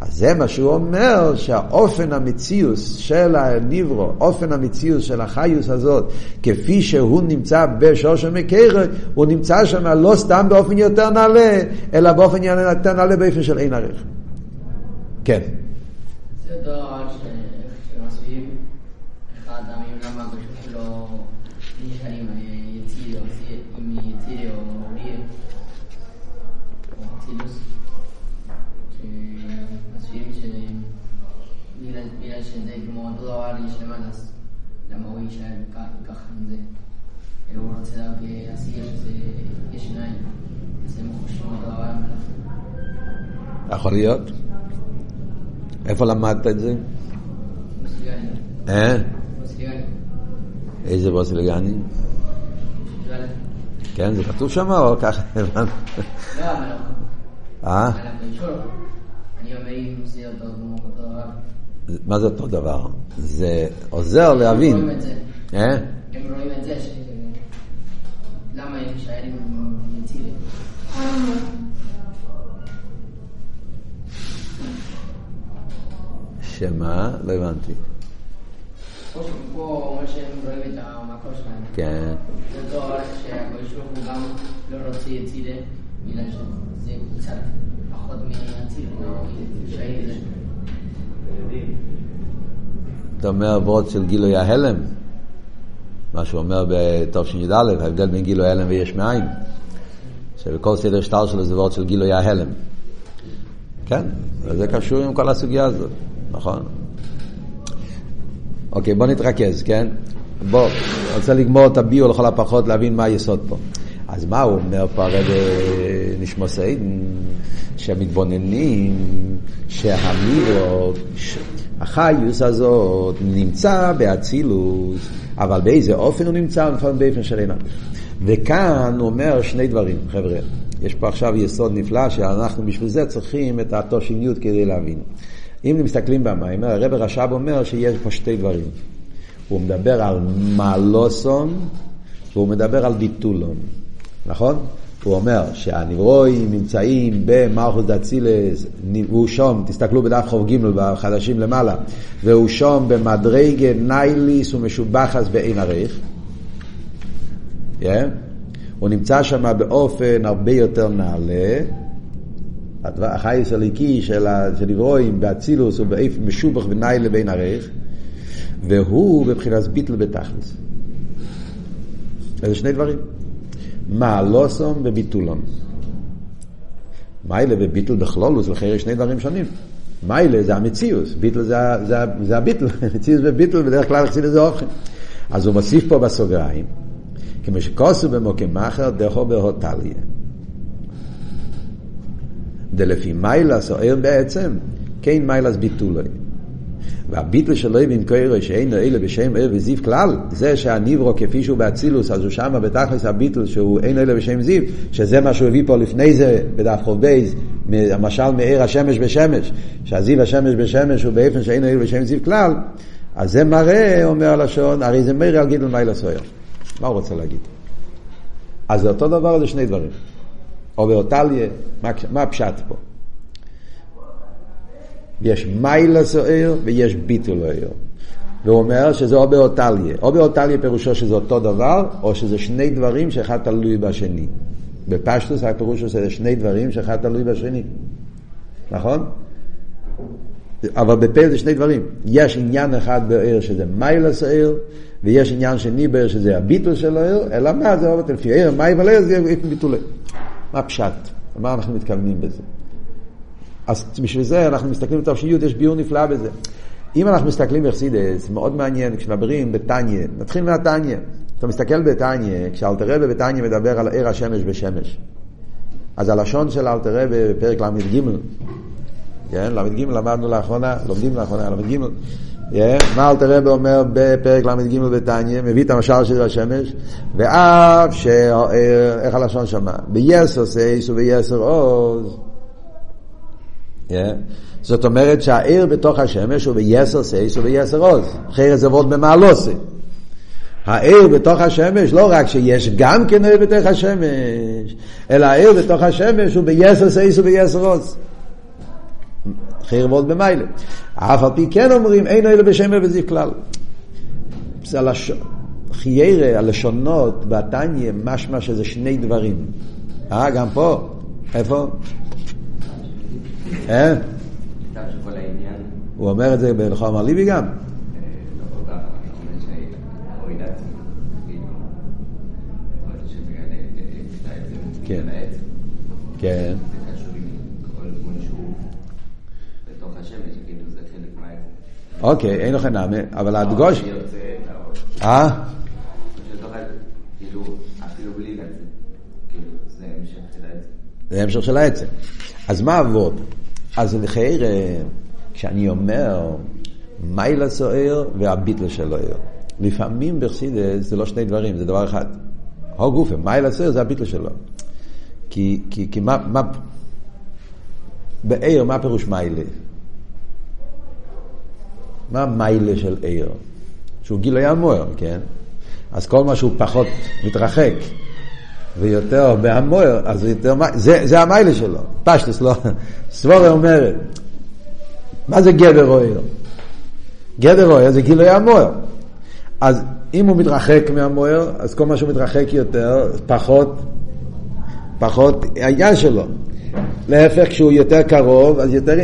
אז זה מה שהוא אומר, שהאופן המציאוס של הניברו, אופן המציאוס של החיוס הזאת, כפי שהוא נמצא בשורש המקרה, הוא נמצא שם לא סתם באופן יותר נעלה, אלא באופן יותר נעלה באופן של אין ערך. כן.
זה דבר אז למה הוא יישאר ככה עם זה? הוא רוצה להשיג שזה יש שניים, אז הם חושבים אותו דבר המלאכה.
יכול להיות. איפה למדת את זה?
מוסליגני.
אה?
מוסליגני.
איזה בוסילגני? כן, זה כתוב שם או ככה הבנת?
לא, המלאכה.
אה?
המלאכה אישור. אני אומר אם זה אותו דבר.
מה זה אותו דבר? זה עוזר להבין.
הם רואים את זה.
אה?
הם רואים את זה ש... למה הם נשארים יצירים?
שמה? לא הבנתי.
פה פה אומר שהם רואים את המקור שלהם.
כן.
זה אותו דבר שהקדוש ברוך הוא גם לא רוצה יצירה, בגלל שזה קצת פחות מהציל, שהיד זה.
אתה אומר של גילוי ההלם, מה שהוא אומר בתשי"א, ההבדל בין גילוי ההלם ויש מאין, שבכל סדר שטר שלו זה וורד של גילוי ההלם. כן, וזה קשור עם כל הסוגיה הזאת, נכון? אוקיי, בוא נתרכז, כן? בוא, רוצה לגמור את הביו לכל הפחות, להבין מה היסוד פה. אז מה הוא אומר פה הרב נשמע סיידן? שמתבוננים שהמירו, החיוס הזאת נמצא באצילוס, אבל באיזה אופן הוא נמצא? לפעמים באופן של עיניו. וכאן הוא אומר שני דברים, חבר'ה. יש פה עכשיו יסוד נפלא שאנחנו בשביל זה צריכים את התושיניות כדי להבין. אם מסתכלים במים, הרב רש"ב אומר שיש פה שתי דברים. הוא מדבר על מעלוסון והוא מדבר על ביטולון, נכון? הוא אומר שהנברואים נמצאים במלכוס דאצילס, הוא שום, תסתכלו בדף חוב ג' בחדשים למעלה, והוא שום במדרגה נייליס ומשובחס ואין ערך. Yeah. הוא נמצא שם באופן הרבה יותר נעלה. החייס הליקי של הנברואים באצילוס הוא באופן משובח וניילה בין ערך, והוא בבחינת ביטל בתכלס. זה שני דברים. מעלוסום וביטולום. מיילה וביטל בכלולוס, יש שני דברים שונים. מיילה זה המציאוס, ביטל זה, זה, זה הביטל, מציאוס וביטל בדרך כלל חסיד זה אוכל. אז הוא מוסיף פה בסוגריים, כמו שכוסו במוקם מאחר דחו בהוטליה. דלפי מיילס או בעצם, כן מיילס ביטולוי. והביטל שלו עם קוירו שאין אלה בשם ער וזיו כלל, זה שהניברו כפי שהוא באצילוס, אז הוא שמה בתכלס הביטל שהוא אין אלה בשם זיו, שזה מה שהוא הביא פה לפני זה בדף חוב בייז, למשל מעיר השמש בשמש, שהזיו השמש בשמש הוא באופן שאין אלה בשם זיו כלל, אז זה מראה, אומר הלשון, הרי זה מראה על גידל אויר. מה הוא רוצה להגיד? אז זה אותו דבר, זה שני דברים. או באותליה, מה, מה הפשט פה? יש מיילס אויר ויש ביטול אויר. והוא אומר שזה או באותליה. או באותליה פירושו שזה אותו דבר, או שזה שני דברים שאחד תלוי בשני. בפשטוס הפירוש הוא שזה שני דברים שאחד תלוי בשני. נכון? אבל בפה זה שני דברים. יש עניין אחד בעיר שזה מיילס העיר, ויש עניין שני בעיר שזה הביטול של העיר, אלא מה זה עובד לפי העיר, מה יבלה זה ביטולי. מה פשט? מה אנחנו מתכוונים בזה? אז בשביל זה אנחנו מסתכלים על תפשיות, יש ביור נפלא בזה. אם אנחנו מסתכלים בחסידס, מאוד מעניין, כשמדברים בתניא, נתחיל מהתניא. אתה מסתכל בתניא, כשאלתר רבי בתניא מדבר על עיר השמש בשמש. אז הלשון של אלתר רבי בפרק ל"ג, כן, ל"ג למדנו לאחרונה, לומדים לאחרונה, ל"ג, מה אלטער רבי אומר בפרק ל"ג בתניא, מביא את המשל של השמש, ואף ש... איך הלשון שמה? ביתר שאת וביתר עוז. זאת אומרת שהאור בתוך השמש הוא ביתר שאת וביתר עוז. אחרת זה עבוד במעלוסי. האור בתוך השמש, לא רק שיש גם כן אור בתוך השמש, אלא האור בתוך השמש הוא ביתר שאת וביתר עוז. חיר ועוד במיילה. אף על פי כן אומרים, אין אלו בשם ובזיו כלל. זה הלשון, חיירה, הלשונות בתניא, משמע שזה שני דברים. אה, גם פה? איפה? אה? הוא אומר את זה בלחום הליבי גם? כן. כן. אוקיי, אין לכם נאמה, אבל הדגוש... אה? זה המשך של העצם. אז מה עבוד? אז לחייר, כשאני אומר מיילה סוער והביטל של עיר, לפעמים בחסידס זה לא שני דברים, זה דבר אחד. הו גופה, מיילה סוער זה הביטל שלו. כי, כי, כי מה, מה, בעיר, מה פירוש מיילה? מה המיילה של עיר? שהוא גילוי המוער, כן? אז כל מה שהוא פחות מתרחק ויותר בהמוער, אז יותר, זה, זה המיילה שלו. פשטוס, לא. סבורה אומרת, מה זה גבר או עיר? גבר או עיר זה גילוי המוער. אז אם הוא מתרחק מהמוער, אז כל מה שהוא מתרחק יותר, פחות, פחות העניין שלו. להפך, כשהוא יותר קרוב, אז יותר...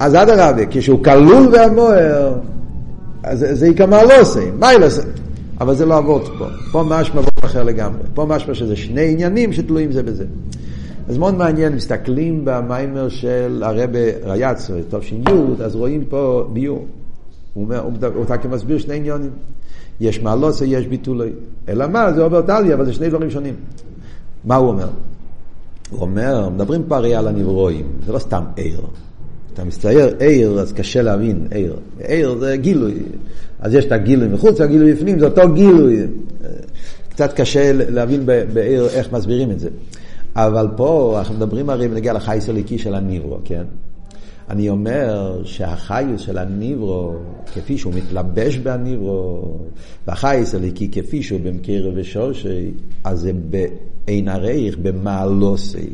אז אדרבה, כשהוא כלול והמוער, אז זה יקמא לא עושה, מה לא עושה? אבל זה לא אבות פה. פה משמע אבות אחר לגמרי. פה משמע שזה שני עניינים שתלויים זה בזה. אז מאוד מעניין, מסתכלים במיימר של הרבה ריאצרי, תש"י, אז רואים פה ביור. הוא אומר, הוא, הוא מסביר שני עניונים. יש מעלוסה, יש ביטולי. אלא מה, זה עובר טליה, אבל זה שני דברים שונים. מה הוא אומר? הוא אומר, מדברים פה הרי על הנברואים, זה לא סתם עיר. אתה מצטייר עיר, אז קשה להבין עיר. עיר זה גילוי. אז יש את הגילוי מחוץ והגילוי בפנים, זה אותו גילוי. קצת קשה להבין בעיר איך מסבירים את זה. אבל פה אנחנו מדברים הרי בנגיע לחייס הליקי של הניברו, כן? אני אומר שהחייס של הניברו, כפי שהוא מתלבש בניברו, והחייס הליקי כפי שהוא במקיר ושורשי, אז זה בעין הרייך, במעלוסי.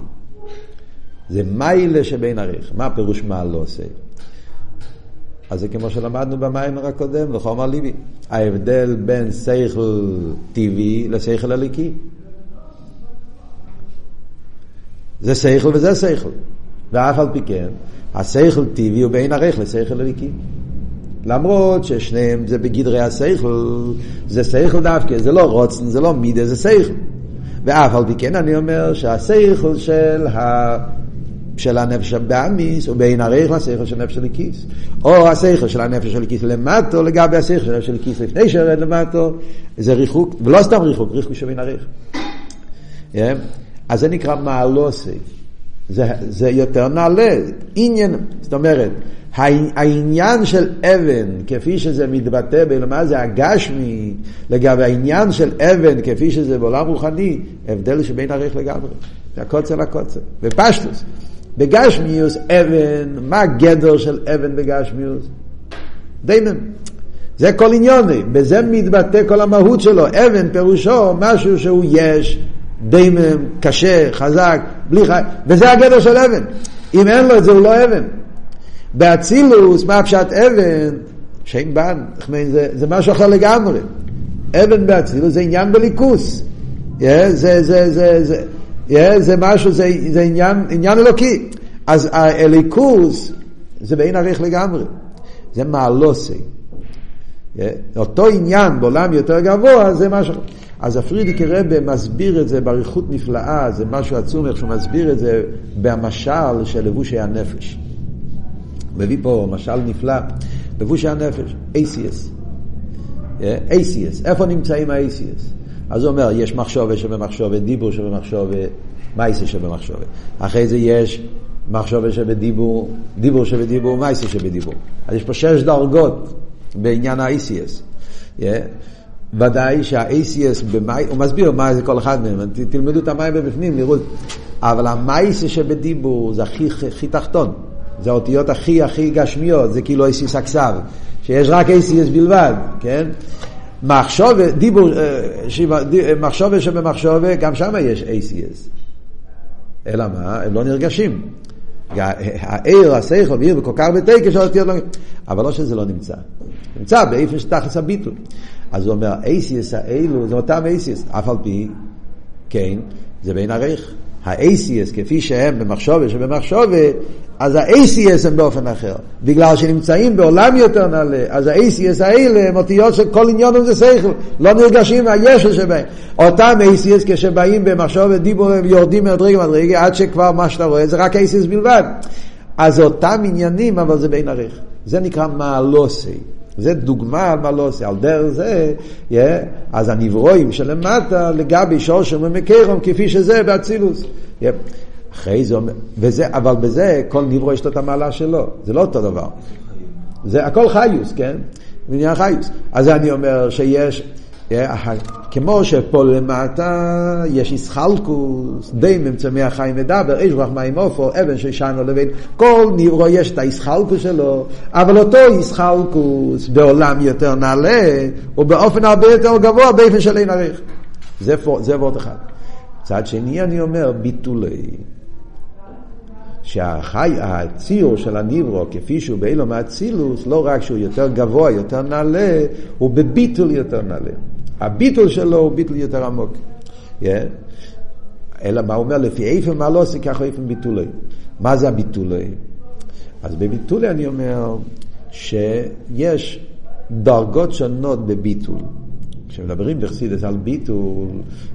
זה מיילה שבין עריך. מה פירוש מה לא עושה? אז זה כמו שלמדנו במיימר הקודם, לחומר ליבי. ההבדל בין שכל טבעי לשכל הליקי. זה שכל וזה שכל. ואף על פי כן, השכל טבעי הוא בין עריך לשכל הליקי. למרות ששניהם זה בגדרי השכל, זה שכל דווקא, זה לא רוצן, זה לא מידה, זה שכל. ואף על פי כן אני אומר שהשכל של ה... של הנפש הבאמיס הוא בין עריך לשכל של נפש הליקיס. או השכל של הנפש הליקיס למטו לגבי השכל של נפש הליקיס לפני שירד למטו, זה ריחוק, ולא סתם ריחוק, ריחוק שבין עריך. Yeah. אז זה נקרא מעלוסי. זה, זה יותר נעלה, עניין, זאת אומרת, העניין של אבן, כפי שזה מתבטא בלמה זה הגשמי, לגבי העניין של אבן, כפי שזה בעולם רוחני, הבדל שבין עריך לגמרי. זה הקוצר לקוצר. ופשטוס. בגשמיוס אבן, מה הגדר של אבן בגשמיוס? דיימן. זה כל עניוני, בזה מתבטא כל המהות שלו. אבן פירושו משהו שהוא יש, דיימן, קשה, חזק, בלי חי... וזה הגדר של אבן. אם אין לו את זה הוא לא אבן. באצילוס, מה פשט אבן? שם בן, זה, זה משהו אחר לגמרי. אבן באצילוס זה עניין בליכוס. Yeah, זה, זה, זה, זה, yeah, זה משהו, זה, זה עניין, עניין אלוקי. אז הליכוס זה בעין עריך לגמרי. זה מעלוסי. אותו עניין בעולם יותר גבוה זה משהו. אז הפרידיקי רבה מסביר את זה באריכות נפלאה, זה משהו עצום איך שהוא מסביר את זה במשל של לבושי הנפש. מביא פה משל נפלא, לבושי הנפש, ACS. ACS, איפה נמצאים ה-ACS? אז הוא אומר, יש מחשובת שבמחשובת, דיבור שבמחשובת, מייסה שבמחשובת. אחרי זה יש מחשובת שבדיבור, דיבור שבדיבור, מייסה שבדיבור. אז יש פה שש דרגות בעניין ה-ACS. Yeah. ודאי שה-ACS, במי, הוא מסביר מה זה כל אחד מהם, תלמדו את המים בפנים, נראו, אבל המייסה שבדיבור זה הכי, הכי תחתון, זה האותיות הכי הכי גשמיות, זה כאילו ACS הכסב, שיש רק ACS בלבד, כן? מחשוב, דיבור, אה, אה, מחשוב שבמחשוב, גם שם יש ACS. אלא מה? הם לא נרגשים. העיר, השכל, מעיר וכל כך הרבה תקש, אבל לא שזה לא נמצא. נמצא באיפה שתכלס הביטול. אז הוא אומר, אייסיאס האלו, זה אותם אייסיאס, אף על פי, כן, זה בין עריך. ה-ACS כפי שהם במחשובה שבמחשובה, אז ה-ACS הם באופן אחר. בגלל שנמצאים בעולם יותר נעלה, אז ה-ACS האלה הם אותיות של כל עניון זה שכל, לא נרגשים מהישו שבהם. אותם ACS כשבאים במחשובה דיבור הם יורדים מדרגה מדרגה, עד שכבר מה שאתה רואה זה רק ACS בלבד. אז אותם עניינים, אבל זה בין עריך. זה נקרא מעלוסי. זה דוגמה על מה לא עושה, על דרך זה, yeah, אז הנברואים שלמטה לגבי שורשם ומקרום כפי שזה באצילוס. Yeah. אחרי זה, וזה, אבל בזה כל נברוא יש לו את המעלה שלו, זה לא אותו דבר. זה הכל חיוס, כן? עניין חיוס. אז אני אומר שיש, כמו שפה למטה יש איסחלקוס, די ממצמי החיים מדבר, איש רוח מים עופו, אבן ששנו לבין, כל נברו יש את האיסחלקוס שלו, אבל אותו איסחלקוס בעולם יותר נעלה, ובאופן הרבה יותר גבוה, באופן של אין עריך. זה, זה ועוד אחד. צד שני אני אומר ביטולי. שהציור של הניברו, כפי שהוא באילום האצילוס, לא רק שהוא יותר גבוה, יותר נעלה, הוא בביטול יותר נעלה. הביטול שלו הוא ביטול יותר עמוק. Yeah. אלא מה הוא אומר? לפי איפה מה לא עושה ככה איפה ביטולי. מה זה הביטולי? אז בביטולי אני אומר שיש דרגות שונות בביטול. כשמדברים בחסידס על ביטול,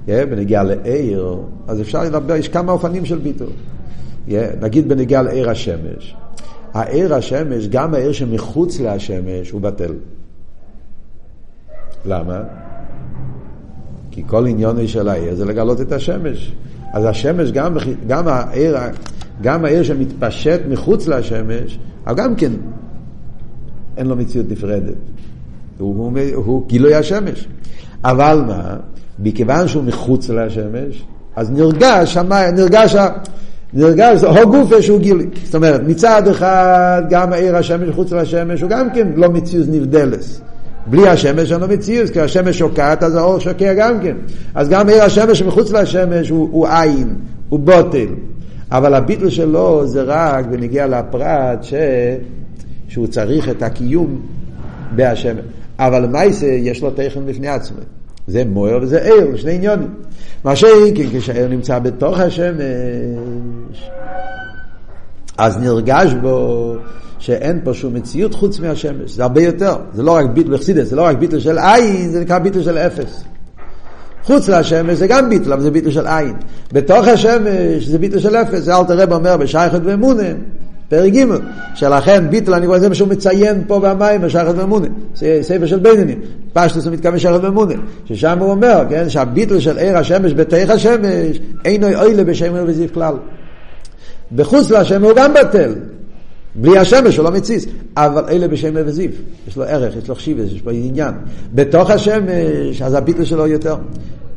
yeah, בנגיעה לעיר, אז אפשר לדבר, יש כמה אופנים של ביטול. Yeah, נגיד בנגיעה לעיר השמש. העיר השמש, גם העיר שמחוץ להשמש, הוא בטל. למה? כי כל עניון של העיר זה לגלות את השמש. אז השמש, גם, גם, העיר, גם העיר שמתפשט מחוץ לשמש, אבל גם כן אין לו מציאות נפרדת. הוא, הוא, הוא, גילוי השמש. אבל מה, מכיוון שהוא מחוץ לשמש, אז נרגש, נרגש, נרגש, הו גופה שהוא גילוי. זאת אומרת, מצד אחד, גם העיר השמש מחוץ לשמש הוא גם כן לא מציאות נבדלס. בלי השמש אין לו מציאות, כי השמש שוקעת, אז האור שוקע גם כן. אז גם עיר השמש מחוץ לשמש הוא, הוא עין, הוא בוטל. אבל הביטל שלו זה רק בנגיע לפרט ש... שהוא צריך את הקיום בהשמש. אבל למעשה יש לו תכן בפני עצמו. זה מוער וזה עיר, שני עניונים. מה שאם כשהעיר נמצא בתוך השמש, אז נרגש בו שאין פה שום מציאות חוץ מהשמש, זה הרבה יותר, זה לא רק ביטל בחסידס, זה לא רק ביטל של עין, זה נקרא ביטל של אפס. חוץ לשמש זה גם ביטל, אבל זה ביטל של עין. בתוך השמש זה ביטל של אפס, זה אלתר רב אומר בשייכת ואמונה, פרק ג', שלכן ביטל, אני רואה זה מה שהוא מציין פה במים, בשייכת ואמונה, ספר של בינונים, פשטוס הוא מתכוון שייכת ואמונה, ששם הוא אומר, כן, שהביטל של עיר השמש בתוך השמש, אינו אוילה בשם וזיו כלל. בחוץ לשם הוא גם בטל, בלי השמש הוא לא מציץ, אבל אלה בשם וזיו, יש לו ערך, יש לו חשיבס, יש לו עניין. בתוך השמש, אז הביטל שלו יותר.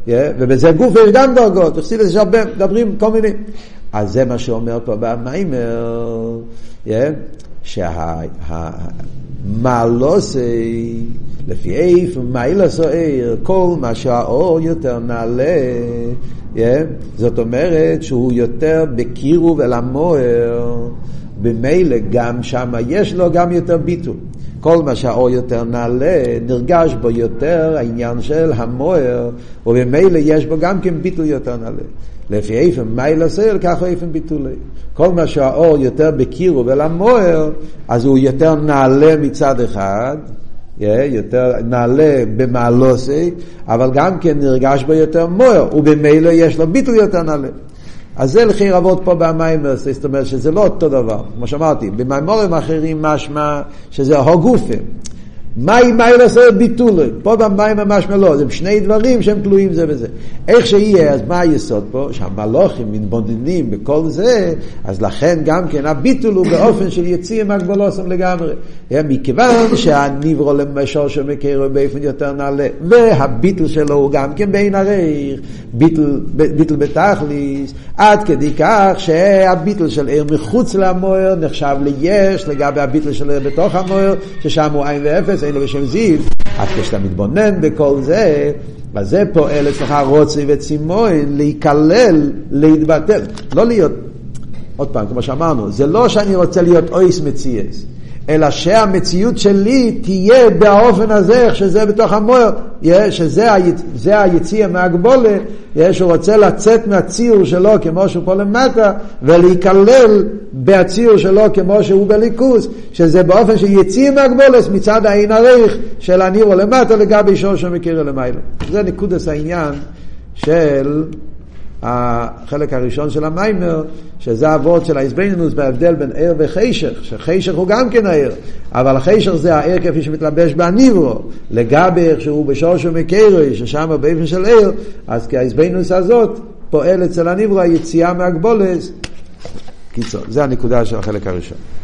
ובזה גוף יש גם דרגות, תחסיד יש הרבה, מדברים כל מיני. אז זה מה שאומר פה במיימר, שהמעלוסי, לפי איפה מיילס או עיר, כל מה שהאור יותר נעלה, זאת אומרת שהוא יותר בקירוב אל המוער. במילא גם שם יש לו גם יותר ביטול. כל מה שהאור יותר נעלה, נרגש בו יותר העניין של המוער, ובמילא יש בו גם כן ביטול יותר נעלה. לפי איפן מייל הסייל, ככה איפן ביטולי. כל מה שהאור יותר בקירו ולמוער, אז הוא יותר נעלה מצד אחד, יותר נעלה במעלוסי, אבל גם כן נרגש בו יותר מוער, ובמילא יש לו ביטול יותר נעלה. אז זה לכי רבות פה במיימר, זאת אומרת שזה לא אותו דבר, כמו שאמרתי, במיימורים אחרים משמע שזה הגופים. מהי מייל עשה ביטולי? פה במים ממש מלא, זה שני דברים שהם תלויים זה בזה. איך שיהיה, אז מה היסוד פה? שהמלוכים מתבוננים בכל זה, אז לכן גם כן הביטול הוא באופן של יציאה מהגבולוסם לגמרי. מכיוון שהניברו למשור שמכירו באופן יותר נעלה, והביטול שלו הוא גם כן בין הרייך, ביטול, ביטול בתכליס, עד כדי כך שהביטול של עיר מחוץ למוער נחשב ליש לגבי הביטול של עיר בתוך המוער, ששם הוא עין ואפס. אין לו בשם זיו, אז כשאתה מתבונן בכל זה, אז זה פועל אצלך רוצי וצימון להיכלל, להתבטל, לא להיות, עוד פעם, כמו שאמרנו, זה לא שאני רוצה להיות אויס מציאס. אלא שהמציאות שלי תהיה באופן הזה, איך שזה בתוך המוער, שזה היציאה מהגבולה, שהוא רוצה לצאת מהציור שלו כמו שהוא פה למטה, ולהיכלל בציור שלו כמו שהוא בליכוס, שזה באופן של יציאה מהגבולס מצד העין הריך של הנירו למטה לגבי שור שמכיר למעלה. זה נקודס העניין של החלק הראשון של המיימר, שזה האבות של האיזבנינוס בהבדל בין ער וחישך, שחישך הוא גם כן הער, אבל החישך זה הער כפי שמתלבש בניברו, לגבי איך שהוא בשורשו מקרי, ששם באופן של ער, אז כי האיזבנינוס הזאת פועל אצל הניברו היציאה מהגבולס. קיצור, זה הנקודה של החלק הראשון.